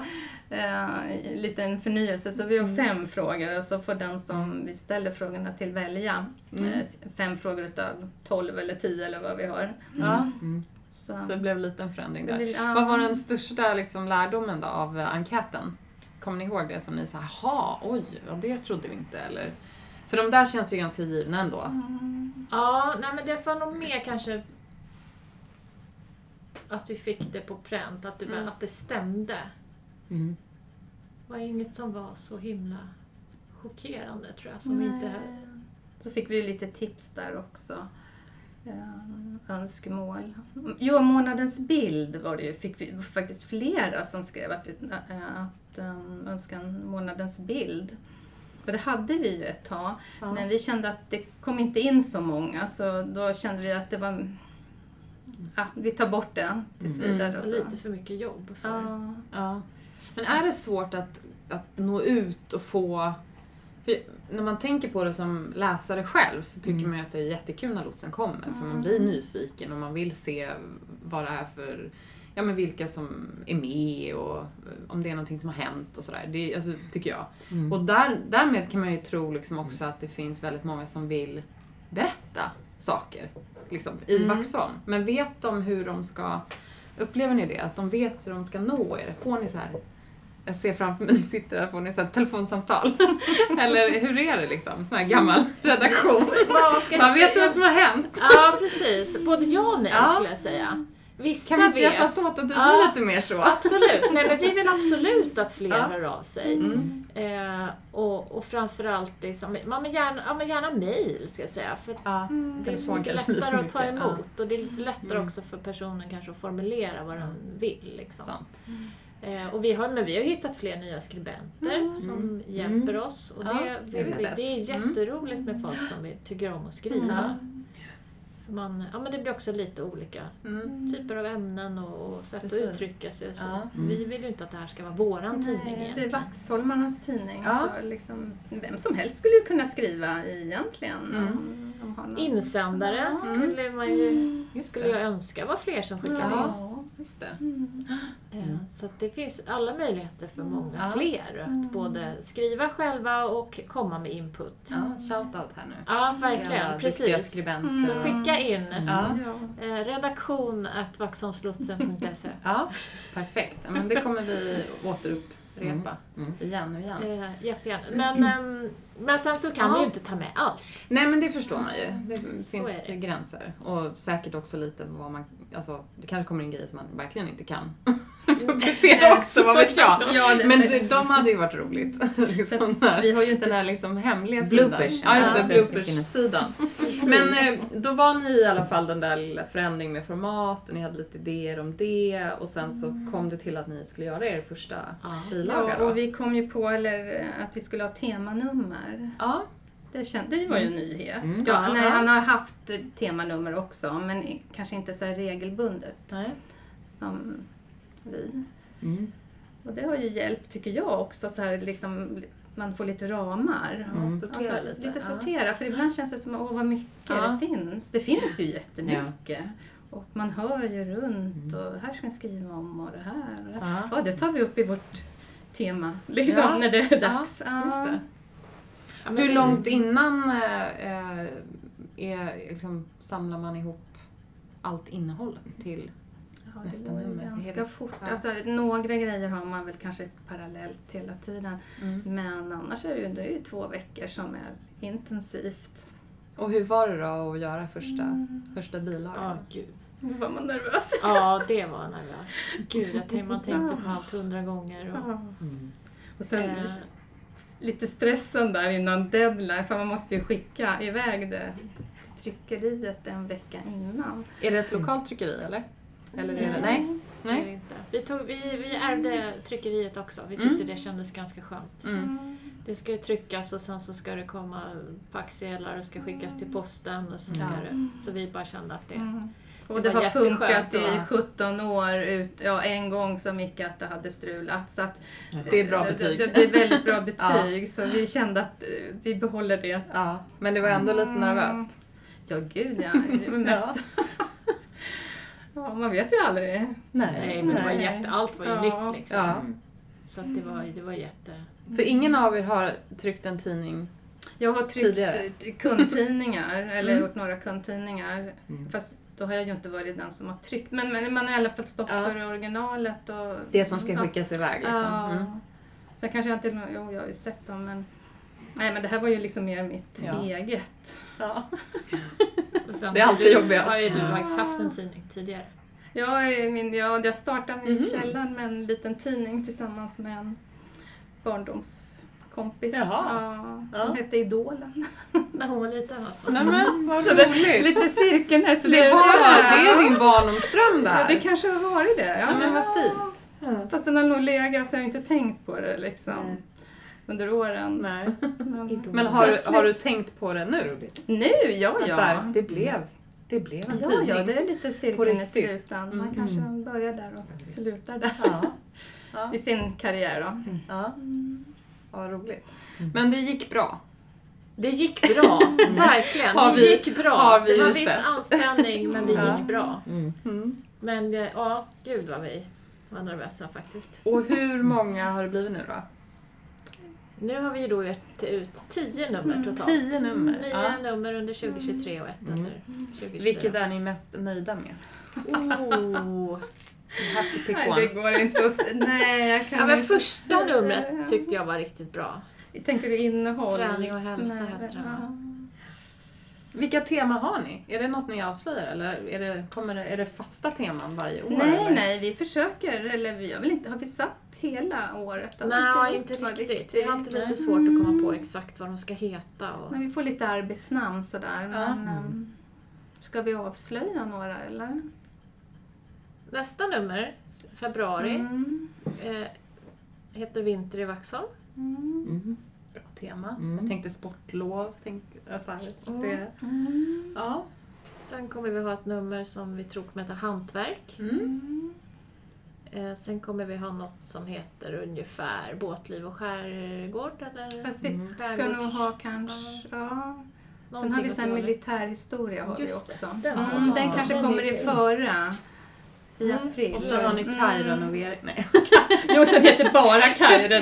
Eh, lite en förnyelse. Så vi har fem frågor och så får den som vi ställer frågorna till välja Mm. eh, fem frågor utav tolv eller tio eller vad vi har. Ja, Mm. Så. så det blev lite en förändring Vi där. vill- ja. Vad var den största liksom, lärdomen då av eh, enkäten? Kommer ni ihåg det som ni sa, jaha, oj, ja, det trodde vi inte eller? För de där känns ju ganska givna ändå. Mm. Ja, nej men det var nog mer kanske att vi fick det på pränt, att det, Mm. att det stämde. Mm. Det var inget som var så himla chockerande tror jag. Som Nej. inte... Så fick vi ju lite tips där också. Eh, önskemål. Jo, månadens bild var det ju, fick vi faktiskt flera som skrev att, eh, att um, önska en månadens bild. Och det hade vi ju ett tag, Ja. men vi kände att det kom inte in så många så då kände vi att det var... Ja, vi tar bort det tills Mm. vidare. Det Och så. lite för mycket jobb för... Ja. Ja. Men är det svårt att, att nå ut och få... För när man tänker på det som läsare själv så tycker Mm. man ju att det är jättekul när lotsen kommer för man Mm. blir nyfiken och man vill se vad det är för Ja men vilka som är med och om det är någonting som har hänt och sådär. Det Alltså, tycker jag. Mm. Och där, därmed kan man ju tro liksom också att det finns väldigt många som vill berätta saker liksom, i Mm. Vaxholm. Men vet de hur de ska... Upplever ni det? Att de vet hur de ska nå er? Får ni så här... Jag ser framför mig, ni sitter där, får ni så här telefonsamtal? Eller hur är det liksom? Sån här gammal redaktion. Vad ska Man vet vad som har hänt. Ja, precis. Både ja och nej Ja. skulle jag säga. Vissa Kan vi inte vet. hjälpas åt att det Ja. blir lite mer så? Absolut. Nej, men vi vill absolut att fler Ja. hör av sig. Mm. Eh, och, och framförallt liksom, ja, men gärna, ja, men gärna mail ska jag säga. För Ja. det är så mycket lättare att ta mycket. Ja. emot och det är lite lättare Mm. också för personen kanske att formulera vad den vill. Liksom. Sant. Eh, och vi har, men vi har hittat fler nya skribenter som hjälper oss. Och Ja, det, det det, det är Mm. jätteroligt med folk som vi tycker om att skriva. För man, ja, men det blir också lite olika Mm. typer av ämnen och, och sätt Precis. att uttrycka sig. och Så. Ja. Mm. Vi vill ju inte att det här ska vara våran tidning Nej, det är egentligen. Vaxholmarnas tidning. Ja. Så liksom, vem som helst skulle ju kunna skriva egentligen. Mm. Insändare skulle man ju Mm. Skulle det. jag önska var fler som skickade in. Just det. Mm. Eh, Så att det finns alla möjligheter för många Ja. fler att Mm. både skriva själva och komma med input. Ja, shout-out här nu. Ja, alla verkligen. duktiga Precis. skribenter. Så skicka in. Ja. eh, redaktion at vaxholmslotsen.se. Ja, perfekt. Men det kommer vi återupprepa Mm. igen och igen. Eh, jättegärna. Men, ehm, men sen så kan Ja. vi ju inte ta med allt. Nej men det förstår man ju. Det finns det. gränser. Och säkert också lite vad man, alltså det kanske kommer in grejer som man verkligen inte kan publicera också, vad vet jag. Ja, det- Men de, de hade ju varit roligt. liksom Vi har ju inte den här liksom hemliga Bloopers. sidan. Ja, just det, Ja. bloopers-sidan. Men eh, då var ni i alla fall den där lilla förändringen med format och ni hade lite idéer om det och sen så kom det till att ni skulle göra er första bilaga Ja, och vi kom ju på eller, att vi skulle ha temanummer. Ja, Det, kände, det var ju en nyhet. Mm. Ja, Ja. nej, han har haft temanummer också, men kanske inte så här regelbundet nej. som vi. Mm. Och det har ju hjälpt, tycker jag också, så här liksom man får lite ramar. Ja, sortera Alltså, lite. Lite Ja. sortera, för ibland känns det som åh vad mycket Ja. det finns. Det finns ju jättemycket. Och man hör ju runt och här ska jag skriva om och det här och det här. Ja. Ja, det tar vi upp i vårt tema, liksom, Ja. när det är dags. Ja, just det. Ja, men- Hur långt innan eh, är, liksom, samlar man ihop allt innehåll till? Ja, Nästa det går ganska Hela- fort. ja. Alltså, några grejer har man väl kanske parallellt hela tiden. Mm. Men annars är det ju, det är ju två veckor som är intensivt. Och hur var det då att göra första, Mm. första bilagan? Ja, gud. Var man nervös. Ja, det var nervöst. Gud, jag tänkte, man tänkte på allt hundra gånger. Och, Mm. Och sen Eh. lite stressen där innan deadline, för man måste ju skicka iväg det till tryckeriet en vecka innan. Är det ett lokalt tryckeri eller? Eller det, Mm. nej? det är det Nej? inte. Vi, tog, vi, vi ärvde tryckeriet också. Vi tyckte Mm. det kändes ganska skönt. Mm. Det ska ju tryckas och sen så ska det komma packsedlar och ska skickas till posten. Och så, Ja. det, så vi bara kände att det, Mm. Och Det det, var har funkat i att- 17 år. Ut, ja, en gång som Micke att det hade strulat. Så att, Det är bra det, betyg. det, det är väldigt bra betyg. Så vi kände att eh, vi behåller det. Ja, men det var ändå lite nervöst. Ja, gud ja. Mest... ja, man vet ju aldrig. Nej, men det var Nej. jätte, allt var ju Ja. nytt liksom. Ja. Så att det var, det var jätte... För ingen av er har tryckt en tidning. Jag har tryckt Tidigare. kundtidningar, eller Mm. gjort några kundtidningar. Mm. Fast då har jag ju inte varit den som har tryckt. Men, men man har i alla fall stått Ja. för originalet. Och, Det som ska Ja. skickas iväg liksom. Ja. Mm. Sen kanske jag inte... Jo, jag har ju sett dem men... Nej men det här var ju liksom mer mitt Ja. eget. Ja. Och sen Det är alltid du, jobbigast. har ju du Ja. faktiskt haft en tidning tidigare. Jag, är min, jag, jag startade i Mhm. källaren med en liten tidning tillsammans med en barndomskompis. Jaha. Ja, som Ja. hette Idolen. När hon var liten alltså. Nej men vad Så det- roligt. Lite cirkeln här Så det, var, det är din barndomsdröm det Ja, det kanske har varit det. Ja, Ja, men vad fint. Fast den har nog legat så jag har inte tänkt på det liksom. Nej. Under åren. Nej. Men, Men har du, har du tänkt på det nu? nu, ja ja. här, det blev, det blev en Ja, tidning. ja, det är lite cirkeln i slutändan. Man Mm. kanske börjar där och slutar där. Ja. Ja. I sin karriär då. Ja. Vad roligt. Men det gick bra. Det gick bra, verkligen. Har det vi- gick bra. har vi det var viss anspänning, men det Ja. gick bra. Mm. Mm. Men ja, gud vad vi var nervösa faktiskt. Och hur många har det blivit nu då? Nu har vi ju då gett ut tio nummer Mm, totalt. Tio nummer. Nio Ja. nummer under 2023 och ett Mm. under 2024. Vilket är ni mest nöjda med? Oh. Nej, det går inte att... Nej, jag kan Ja, men inte första numret tyckte jag var riktigt bra. Tänker du innehåll? Träning och hälsa heter Ja. Vilka tema har ni? Är det något ni avslöjar eller är det, kommer det, är det fasta teman varje år? Nej, eller? nej, vi försöker. Eller vi har väl inte... Har vi satt hela året? Har Nej, gjort, inte va, riktigt. Vi har alltid lite Nej. svårt att komma på exakt vad de ska heta. Och... Men vi får lite arbetsnamn sådär. Ja. Men, ehm, Ska vi avslöja några eller? Nästa nummer, februari, Mm. eh, heter Vinter i Vaxholm. Mm. Mm. Jag tänkte sportlov. Tänk, alltså, det, Mm. ja. Sen kommer vi ha ett nummer som vi tror kommer heta Hantverk. Mm. Eh, sen kommer vi ha något som heter ungefär Båtliv och skärgård. Eller Fast vi Mm. ska nog ha kanske... Ja. Sen har vi hållet. militärhistoria har vi också. den mm, den kanske kommer i förra. I Mm. april. Och så har ni Mm. kajrenovering. Nej. Jo, så det heter bara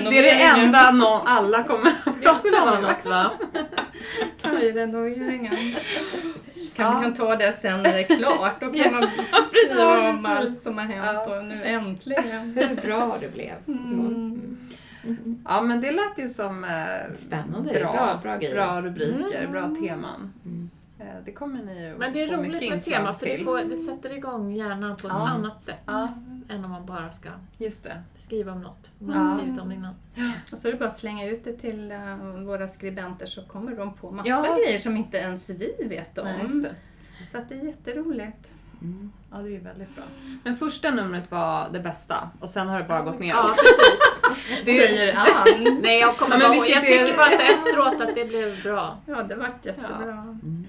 Det är det enda någon, alla kommer att Det skulle prata vara om. något va? Kajrenoveringen. Kanske Ja. kan ta det sen när det är klart. Då kan man skriva om allt som har hänt Ja. och nu äntligen. Hur bra det blev. Så. Mm. Ja men det lät ju som eh, Spännande. bra, Bra- bra bra rubriker, Mm. bra teman. Eh, det kommer ni ju Men det är roligt med tema för det, får, det sätter igång hjärnan på ett Ja. annat sätt Ja, än om man bara ska just det. skriva om något man Ja. skrivit om innan. Och så är det bara att slänga ut det till eh, våra skribenter så kommer de på massa Ja. grejer som inte ens vi vet om. Nej, just det. Så att det är jätteroligt. Mm. Ja, det är väldigt bra. Men första numret var det bästa och sen har det bara gått Ja, neråt. precis. Det- Säger Ann. Nej, jag kommer Ja, bara ihåg. Jag tycker bara så efteråt att det blev bra. Ja, det vart jättebra. Mm.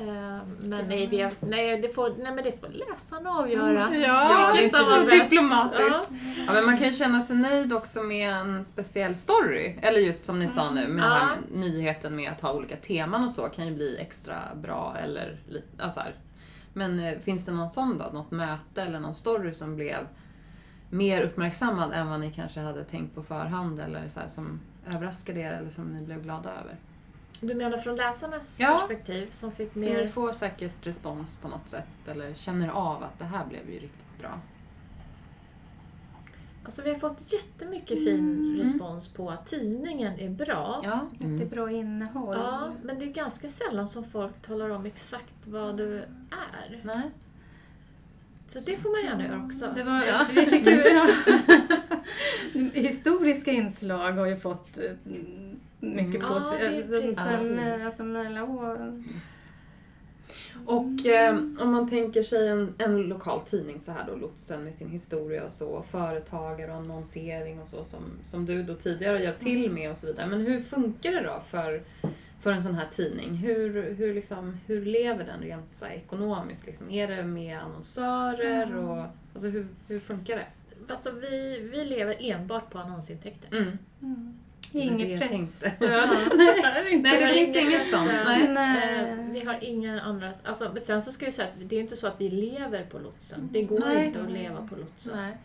Eh, Men nej, vi har, nej, det får, nej, men det får läsarna avgöra. Ja, det är bäst. diplomatiskt. Ja. men man kan ju känna sig nöjd också med en speciell story. Eller just som ni sa nu, med den här Ja. nyheten med att ha olika teman och så kan ju bli extra bra eller lite, alltså här. Men eh, finns det någon sån då? Något möte eller någon story som blev mer uppmärksammad än vad ni kanske hade tänkt på förhand eller så här, som överraskade er eller som ni blev glada över? Du menar från läsarnas Ja. perspektiv som fick För mer... ni får säkert respons på något sätt eller känner av att det här blev ju riktigt bra. Alltså vi har fått jättemycket fin respons på att tidningen är bra. Ja. Det är bra innehåll. Ja, men det är ganska sällan som folk talar om exakt vad du är. Nej. Så det får man gärna göra också. Det var, vi fick ju, ja. Historiska inslag har ju fått mm, mycket Mm. på Ja, sig. det är Alltså, precis. Sen med att de mejlar år. Och eh, om man tänker sig en, en lokal tidning så här då, Lotsen med sin historia och så, företagare och annonsering och så som, som du då tidigare har hjälpt till med och så vidare. Men hur funkar det då för för en sån här tidning. Hur, hur, liksom, hur lever den rent så här, ekonomiskt? Liksom? Är det med annonsörer och alltså, hur, hur funkar det? Alltså vi, vi lever enbart på annonsintäkter. Mm. Mm. Det Inget pressstöd. Nej, det finns inget sånt. Nej. Nej. Eh, Vi har inga andra... Alltså, men sen så ska vi säga att det är inte så att vi lever på lotsen. Det går Nej. inte att leva på lotsen. Nej.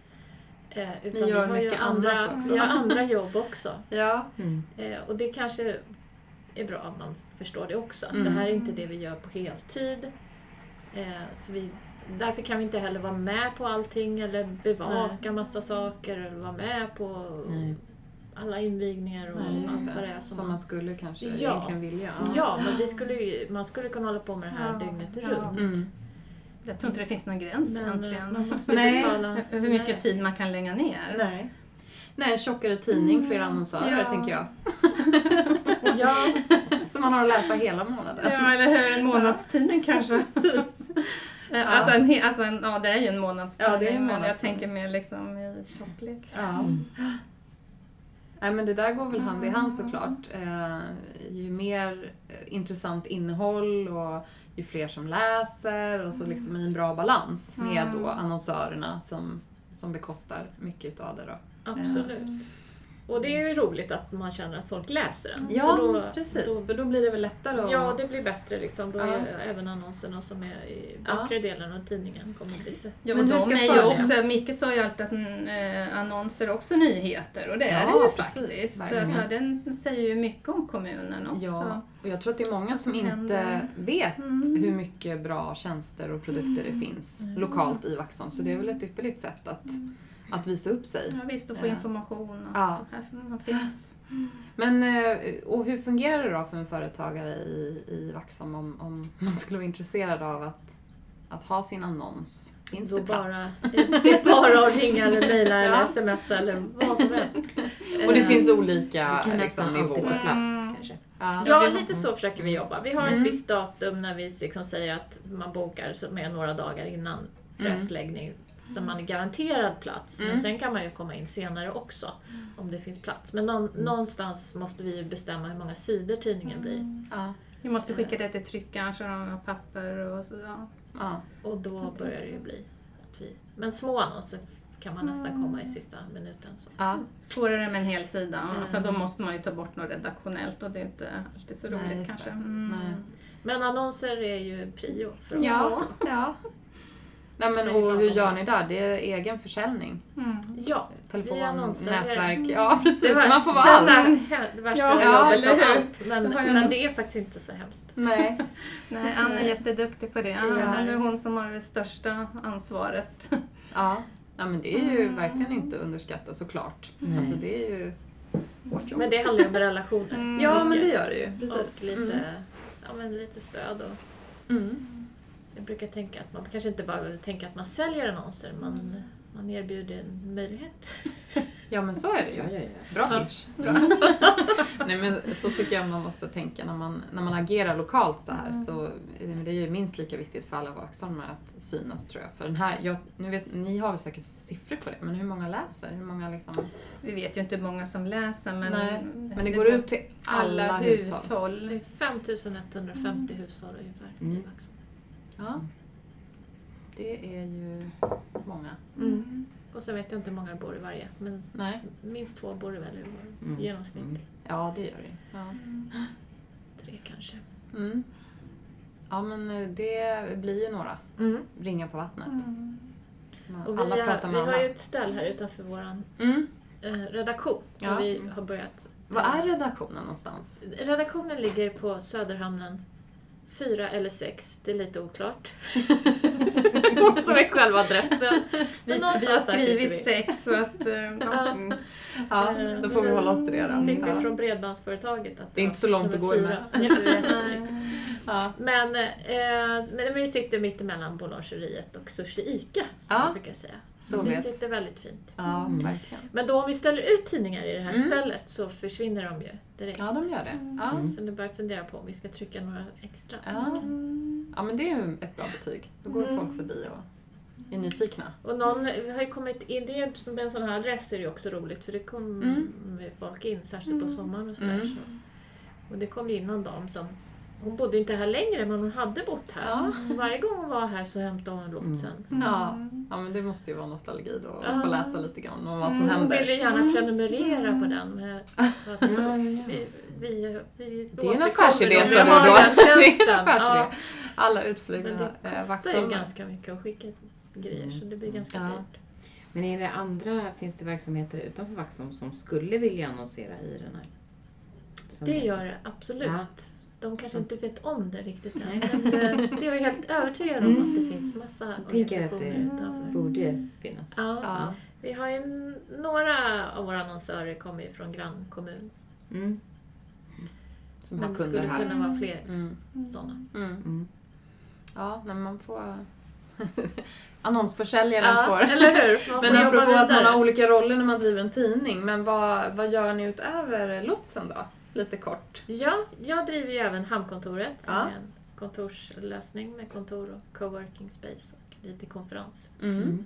Eh, Ni utan gör vi har ju mycket andra, annat också. Vi har andra jobb också. Ja. Eh, och det kanske är bra att man förstår det också. Att Mm. Det här är inte det vi gör på heltid. Eh, så vi, därför kan vi inte heller vara med på allting eller bevaka massa saker eller vara med på Nej. Alla invigningar och Nej, just allt vad det är som, Som man skulle kanske Ja. egentligen vilja. Ja, men vi skulle, ju- man skulle kunna hålla på med det här Ja, dygnet ja. runt. Mm. Jag tror inte det finns någon gräns Men eh, egentligen. måste Nej. Hur mycket tid man kan lägga ner. Nej. Nej, en tjockare tidning, fler annonsörer Ja. tänker jag. Ja, Så man har att läsa hela månaden. Ja, eller hur? En månadstidning kanske. Eh, Alltså, en, alltså en, ja, det är ju en månadstidning, Ja, det är en men jag månadstidning. tänker mer liksom i tjocklek. Ja. Nej, men det där går väl hand i hand såklart. Eh, ju mer eh, intressant innehåll och ju fler som läser och så liksom i en bra balans med då annonsörerna som, som bekostar mycket av det då. absolut. Och det är ju roligt att man känner att folk läser den. Ja, För då- precis. då- för då blir det väl lättare att... Ja, det blir bättre liksom. Då Ja. är även annonserna som är i Ja. bakre delen av tidningen kommer att bli sett. Ja, Men hur de ska är ju också, Micke sa ju alltid att mm, eh, annonser är också nyheter och det är Ja, det ju precis, faktiskt. Alltså, den säger ju mycket om kommunen också. Ja, och jag tror att det är många som inte händer. vet Mm. hur mycket bra tjänster och produkter det finns lokalt i Vaxholm. Så det är väl ett ypperligt sätt att, att visa upp sig. Ja, visst, och få information och Ja. att här man finns. Men, eh, och hur fungerar det då för en företagare i, i Vaxholm om, om man skulle vara intresserad av att, att ha sin annons? Finns Då det plats? Bara, det är bara att ringa eller mejla eller Ja. smsa eller vad som helst. Och det Eh, finns olika kan liksom, nästan alltid få nivåer. plats Mm. kanske. Ja. Ja, lite så försöker vi jobba. Vi har ett Mm. visst datum när vi liksom säger att man bokar är några dagar innan pressläggning. Så man är garanterad plats. Mm. Men sen kan man ju komma in senare också om det finns plats. Men någon, någonstans måste vi ju bestämma hur många sidor tidningen blir. Ja. Vi måste skicka det till tryckaren så de har papper och så. Ja. Ja. Och då börjar det ju bli att vi... Men små annonser kan man nästan komma i sista minuten. Så. Ja. Svårare med en hel sida. Alltså, Mm. då måste man ju ta bort något redaktionellt och det är inte alltid så Nej, roligt just kanske. Mm. Nej. Men annonser är ju prio för oss. Ja. ja. Nej, men, och hur gör ni där? Det är egen försäljning? Mm. Ja, Telefon, nätverk? Ja, precis. Det var- Man får vara allt. Det värsta Ja, jobbet eller av hur? allt. Men, Det har jag men det är faktiskt inte så hemskt. Nej. Nej, Anna är jätteduktig på det. Ja. Det är hon som har det största ansvaret. Ja. ja, men det är ju verkligen inte underskattat såklart. Nej. Alltså det är ju hårt jobb. Men det handlar ju om relationer. Mm. Ja, men det gör det ju. Precis. Och lite, Mm. ja, men lite stöd. Och Mm. Jag brukar tänka att man kanske inte bara behöver tänka att man säljer annonser. Man, man erbjuder en möjlighet. Ja, men så är det ju. Ja, ja, ja. Bra pitch. Bra. Nej, men så tycker jag man måste tänka när man, när man agerar lokalt så här. Så är det, är ju minst lika viktigt för alla vaxholmare att synas tror jag. För den här, jag, nu vet, ni har väl säkert siffror på det, men hur många läser? Hur många liksom? Vi vet ju inte hur många som läser men, Nej, Men det går ut till alla, alla hushåll. hushåll. Det är 5150 hushåll ungefär Mm. i Vaxholm. Ja. Det är ju många. Mm. Och sen vet jag inte hur många det bor i varje. Men Nej. minst två bor det väl i Mm. genomsnitt. Mm. Ja, det gör det. Ja. Tre kanske. Mm. Ja, men eh, det blir ju några ringar på vattnet. Mm. Och vi, Alla har, pratar vi med har alla. ju ett ställ här utanför vår Mm. eh, redaktion. Ja. Vi har börjat. Var är redaktionen någonstans? Redaktionen ligger på Söderhamnen 4 eller 6, det är lite oklart. Som är själva adressen. Vi, vi har skrivit vi. sex så att... eh, Ja. Ja. Mm. Ja, då får vi hålla oss till det då. Fick vi från Bredbandsföretaget att Det är inte så långt att gå fyra. Ja. Men, eh, men vi sitter mitt emellan Boulangeriet och Sushi Ica, som Ja. jag brukar säga. Så vi vet. sitter väldigt fint. Ja, Mm. verkligen. Men då om vi ställer ut tidningar i det här Mm. stället så försvinner de ju direkt. Ja, de gör det. Ja. Mm. Så nu börjar jag fundera på om vi ska trycka några extra. Ja. ja, men det är ju ett bra betyg. Då går Mm. folk förbi och är nyfikna. Och någon vi har ju kommit in, det är, med en sån här adress är det ju också roligt för det kommer Mm. folk in, särskilt på sommaren och sådär. Mm. Så. Och det kom ju in någon dam som hon bodde inte här längre men hon hade bott här. Ja. Så varje gång hon var här så hämtade hon lotsen. Ja. ja, men det måste ju vara nostalgi då att Ja. få läsa lite grann om vad som Hon händer. ville gärna prenumerera på den. Med, att Ja, vi, vi, vi Det är en affärsidé sa du har då. Det är en affärsidé. Alla men utflugna det eh, kostar ju ganska mycket att skicka grejer så det blir ganska Ja. dyrt. Men är det andra, finns det verksamheter utanför Vaxholm som skulle vilja annonsera i den här? Som- Det gör det absolut. De kanske Så. inte vet om det riktigt än. Men eh, det är jag helt övertygad om Mm. att det finns massa Jag tänker att organisationer det utanför. borde finnas. Ja, Ja. vi har ju några av våra annonsörer kommer ju från grannkommun. Mm. Som har det kunder skulle här. kunna vara fler Mm. sådana. Mm. Mm. Ja, men man får... Annonsförsäljaren Ja, får... eller hur? Man får Men apropå att man har olika roller när man driver en tidning, men vad, vad gör ni utöver lotsen då? Lite kort. Ja, jag driver ju även Hamnkontoret som Ja. är en kontorslösning med kontor och coworking space och lite konferens. Mm.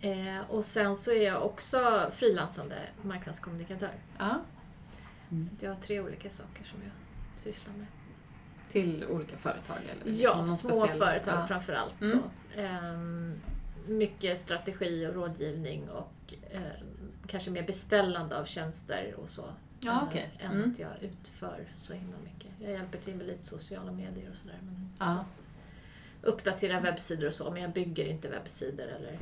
Eh, och sen så är jag också frilansande marknadskommunikatör. Ja. Mm. Så jag har tre olika saker som jag sysslar med. Till olika företag? Eller liksom Ja, någon små speciell- företag ja. framför allt. Mm. Så. Ehm, mycket strategi och rådgivning och ehm, kanske mer beställande av tjänster och så. Ja, eh, okej. Än Mm. att jag utför så himla mycket. Jag hjälper till med lite sociala medier och sådär. Men Ja. så uppdatera webbsidor och så, men jag bygger inte webbsidor eller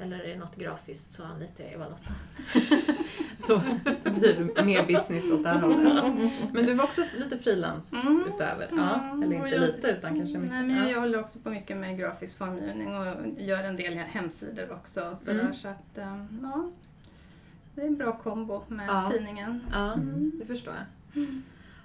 eller är det något grafiskt så anlitar jag Eva-Lotta. Då, då blir det mer business åt det här hållet. Men du var också lite frilans Mm. utöver? Ja, Mm. eller inte jag- lite utan kanske mycket? Nej, men ja. jag håller också på mycket med grafisk formgivning och gör en del hemsidor också. Så, Mm. där, så att, eh, ja, det är en bra kombo med Ja. tidningen. Ja, Mm. det förstår jag.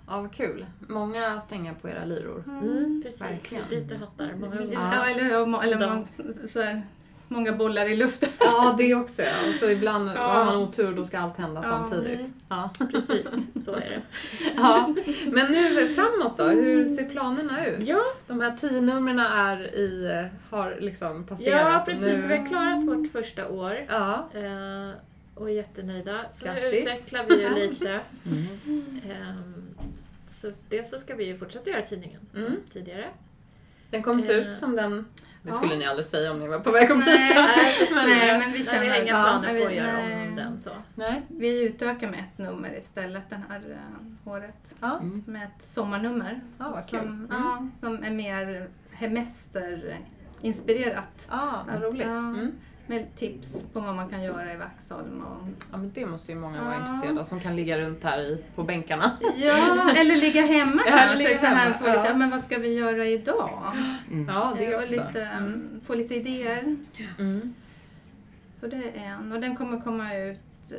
Ja, vad kul. Många strängar på era lyror. Mm, precis, Verkligen. vi byter hattar många gånger. Ja, eller, eller må, så här, många bollar i luften. Ja, det också ja. Och så ibland Ja. har man otur då ska allt hända Ja, samtidigt. mm. Ja. Precis, så är det. ja. Men nu framåt då, hur ser planerna ut? Ja. De här tio numren är i, har liksom passerat Ja, precis. nu... Vi har klarat vårt första år Ja. eh, och är jättenöjda. Så nu Grattis. utvecklar vi ju lite. Mm. Ehm, så dels så ska vi ju fortsätta göra tidningen Mm. som tidigare. Den kommer se Eh, ut som den... Det Ja. skulle ni aldrig säga om ni var på väg att byta. Nej, Men- nej, men vi Nej, känner vi har inga ja, planer nej, på att vi- göra nej. om den så. Nej. Vi utökar med ett nummer istället det här eh, året. Ja, Mm. Med ett sommarnummer. ja vad kul. Som, Mm. ja, som är mer hemesterinspirerat. Ja, vad roligt. Ja. Mm. Med tips på vad man kan göra i Vaxholm. Och, Ja, men det måste ju många vara Ja. intresserade av som kan ligga runt här i, på bänkarna. ja, eller ligga hemma kanske. ligga så här, hemma, få lite, ja. ja, men vad ska vi göra idag? Mm. Ja, det Eh, och också. lite, mm, få lite idéer. Mm. Så det är en. Och den kommer komma ut eh,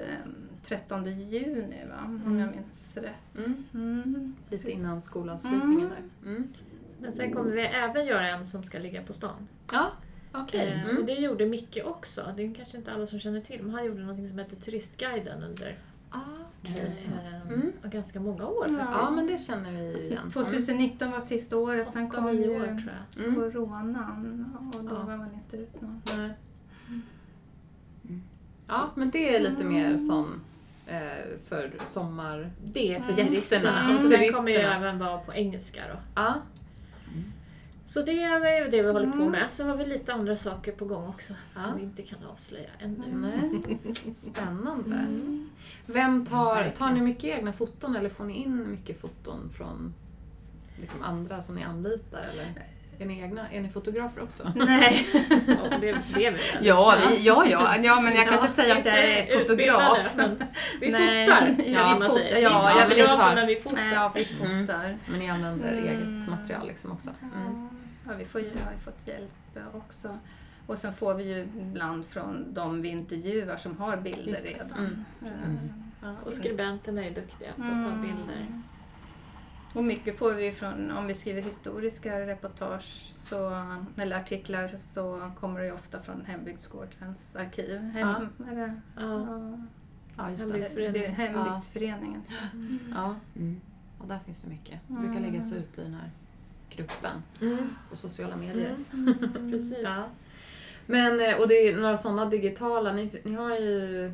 13 juni va? om Mm. jag minns rätt. Mm. Mm. Lite innan skolavslutningen Mm. där. Mm. Men sen kommer vi även göra en som ska ligga på stan. Ja, okej. Eh, Och Mm. det gjorde Micke också. Det är kanske inte alla som känner till, men han gjorde något som heter Turistguiden under Ah, eh, Mm. ganska många år Ja. faktiskt. Ja, men det känner vi ju igen. 2019 var sista året, sen kom nio ju år tror jag. Mm. coronan och då Ja. var man inte ut någon. Nej. Mm. Ja, men det är lite mer som eh, för sommar... Det är för Mm. turisterna. Gästerna, Och så den kommer ju även vara på engelska då. Ja, Så det är det vi håller på Mm. med. Så har vi lite andra saker på gång också Ja. som vi inte kan avslöja ännu. nej. Spännande. Mm. Vem tar, tar ni mycket egna foton eller får ni in mycket foton från liksom andra som ni anlitar? Eller är ni, egna, är ni fotografer också? Nej. Och det, det är vi. Ja, vi, ja, ja, ja, men jag kan Ja, inte säga att jag är fotograf. vi Nej, fotar, ja, vi ja, inte jag vill inte fotografer, ha- men vi fotar. Ja, vi Mm. fotar. Men ni använder Mm. eget material liksom också? Mm. Ja, vi får, ju- har ju fått hjälp också. Och sen får vi ju ibland från de vi intervjuar som har bilder redan. Mm, Eh, Ja, Och skribenterna är duktiga på att ta Mm. bilder. Och mycket får vi från, om vi skriver historiska reportage så, eller artiklar så kommer det ju ofta från Hembygdsgårdens arkiv. Hem, är det, Ja. ja, ja. Hembygdsföreningen. Hembygdsföreningen. Ja, Mm. ja, där finns det mycket. Det brukar Mm. läggas ut i den här gruppen Mm. på sociala medier. Mm. Precis. Ja. Men, eh, och det är några sådana digitala, ni, ni har ju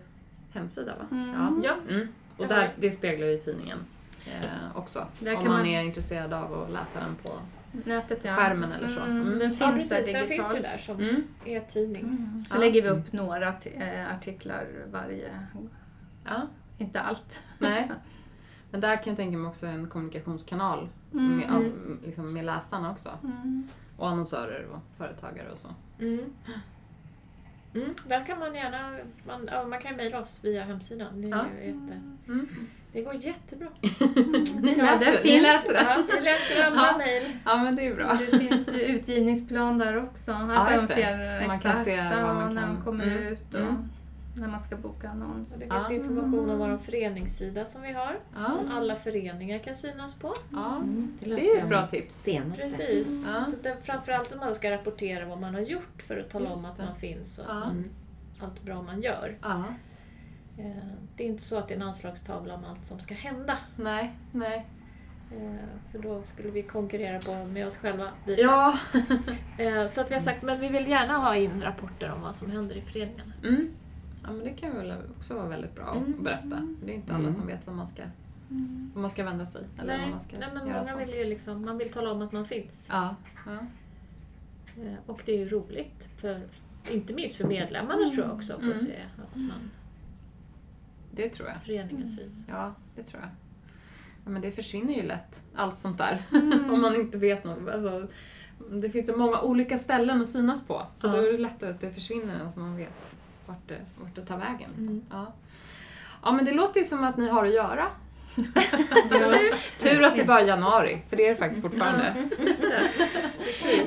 hemsida va? Mm. Ja. Ja, Mm. Och Ja, där, det speglar ju tidningen. eh, också. Där om kan man, man- är intresserad av att läsa den på Nätet ja. skärmen eller så. Mm, Mm. Den Ja, finns precis. där Den digitalt. finns ju där som Mm. e-tidning. Mm. Så Ja. lägger vi upp några eh, artiklar varje, Ja, inte allt. nej. Men där kan jag tänka mig också en kommunikationskanal Mm. med, av, liksom med läsarna också. Mm. Och annonsörer och företagare och så. Mm. Mm, där kan man gärna, man, ja, man kan mejla oss via hemsidan. Det, Ja. jätte, Mm. det går jättebra. Ni Ja, läser, det ni finns. läser det? Ja, vi läser alla Ja. mejl. Ja men det är bra. Det finns ju utgivningsplan där också. Alltså de det. ser Så man kan exakt se ja, vad man när kan- de kommer Mm. ut och Mm. När man ska boka Och annons. det Ja. finns information om vår föreningssida som vi har. Ja. Som alla föreningar kan synas på. Ja, Mm, det läste är ett bra tips. Senaste. Precis. Ja. Så det, framförallt om man ska rapportera vad man har gjort för att tala Just om att det. man finns och Ja. man, Mm. allt bra man gör. Ja. Eh, Det är inte så att det är en anslagstavla om allt som ska hända. Nej, nej. Eh, För då skulle vi konkurrera på med oss själva lite. Ja. Eh, Så att vi har sagt, men vi vill gärna ha in rapporter om vad som händer i föreningarna. Mm. Ja men det kan väl också vara väldigt bra Mm. att berätta. Det är inte alla Mm. som vet vad man ska, vad man ska vända sig eller Nej, man ska nej men göra många sånt. vill ju liksom, man vill tala om att man finns. Ja. ja. Eh, Och det är ju roligt, för, inte minst för medlemmarna tror jag också, att Mm. se att man, Det tror jag. föreningen syns. Ja, det tror jag. Ja, men det försvinner ju lätt, allt sånt där. Mm. Om man inte vet något. Alltså, det finns så många olika ställen att synas på. Så Ja. då är det lättare att det försvinner än att man vet vart det, vart det tar vägen. Liksom. Mm. Ja. ja, men det låter ju som att ni har att göra. Tur att det bara är januari, för det är det faktiskt fortfarande.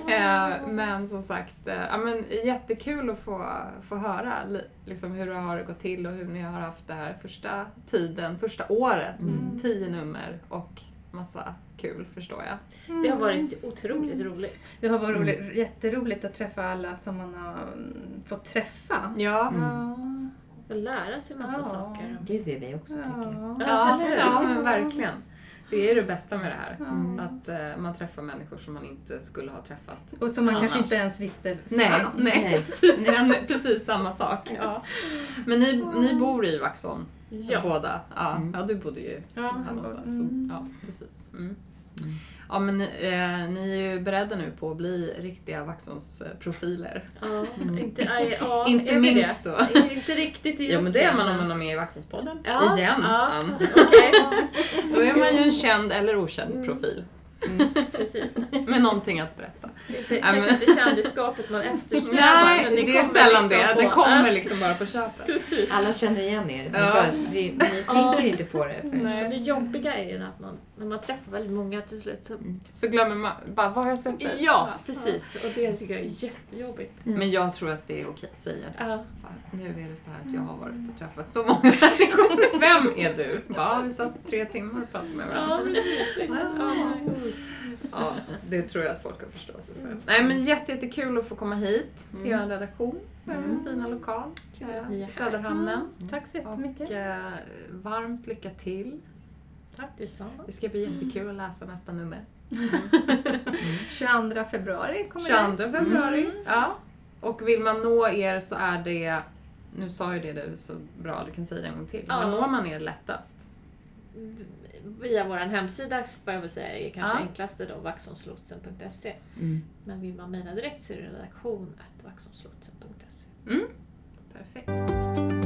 Eh, men som sagt, eh, ja, men jättekul att få, få höra li, liksom hur det har gått till och hur ni har haft det här första tiden, första året. Mm. Tio nummer och massa kul förstår jag. Det har varit otroligt roligt. Det har varit roligt, jätteroligt att träffa alla som man har mm, fått träffa. Ja, Ja. Få lära sig massa Ja. saker. Det är det vi också tycker. Ja. ja, ja men verkligen. Det är det bästa med det här. Mm. Att eh, man träffar människor som man inte skulle ha träffat. Och som man Annars. kanske inte ens visste Nej, fanns. nej. Nej. Precis samma sak. Ja. Men ni, ni bor i Vaxholm Ja. båda? Ja. Mm. ja, du bodde ju Ja, här någonstans. mm. Ja, precis. Mm. Ja, men eh, ni är ju beredda nu på att bli riktiga Vaxholmsprofiler. Ja, inte, aj, ja, Inte minst det? då. Inte riktigt i Ja, men det är man om man är med i Vaxholmspodden. Ja, Igen. ja. Okej, Då är man ju en känd eller okänd profil. Precis. Med någonting att berätta. Inte, Ja, kanske men- inte kändisskapet man eftersträvar. Nej, men det, är kommer sällan liksom det. på- Det kommer liksom bara på köpet. Precis. Alla känner igen er. Ni, Ja. bara, ni, ni tänker inte på det. Nej. Det jobbiga är ju att man, när man träffar väldigt många till slut så... Så glömmer man bara, vad har jag sett det? Ja, precis. Och det tycker jag är jättejobbigt. Men jag tror att det är okej att säga det. Ja, Bara, Nu är det så här att jag har varit och träffat så många människor. Vem är du? Bara, vi satt tre timmar och pratade med varandra. ja precis. Ja, nej. Ja, det tror jag att folk har förståelse för. Nej men jätte, jättekul att få komma hit till er redaktion. Mm. Fina lokal. är Eh. Söderhamnen. Tack så jättemycket. Och eh, varmt lycka till. Tack detsamma. Det ska bli jättekul att läsa nästa nummer. 22 februari kommer 22 det. februari. Mm. Ja. Och vill man nå er så är det, nu sa ju det du så bra, du kan säga det en gång till. Ja. Var når man er lättast? Via vår hemsida får jag väl säga är kanske Ja. enklaste då, vaxholmslotsen.se. Mm. Men vill man mejla direkt så är det redaktion vaxholmslotsen.se. Perfekt.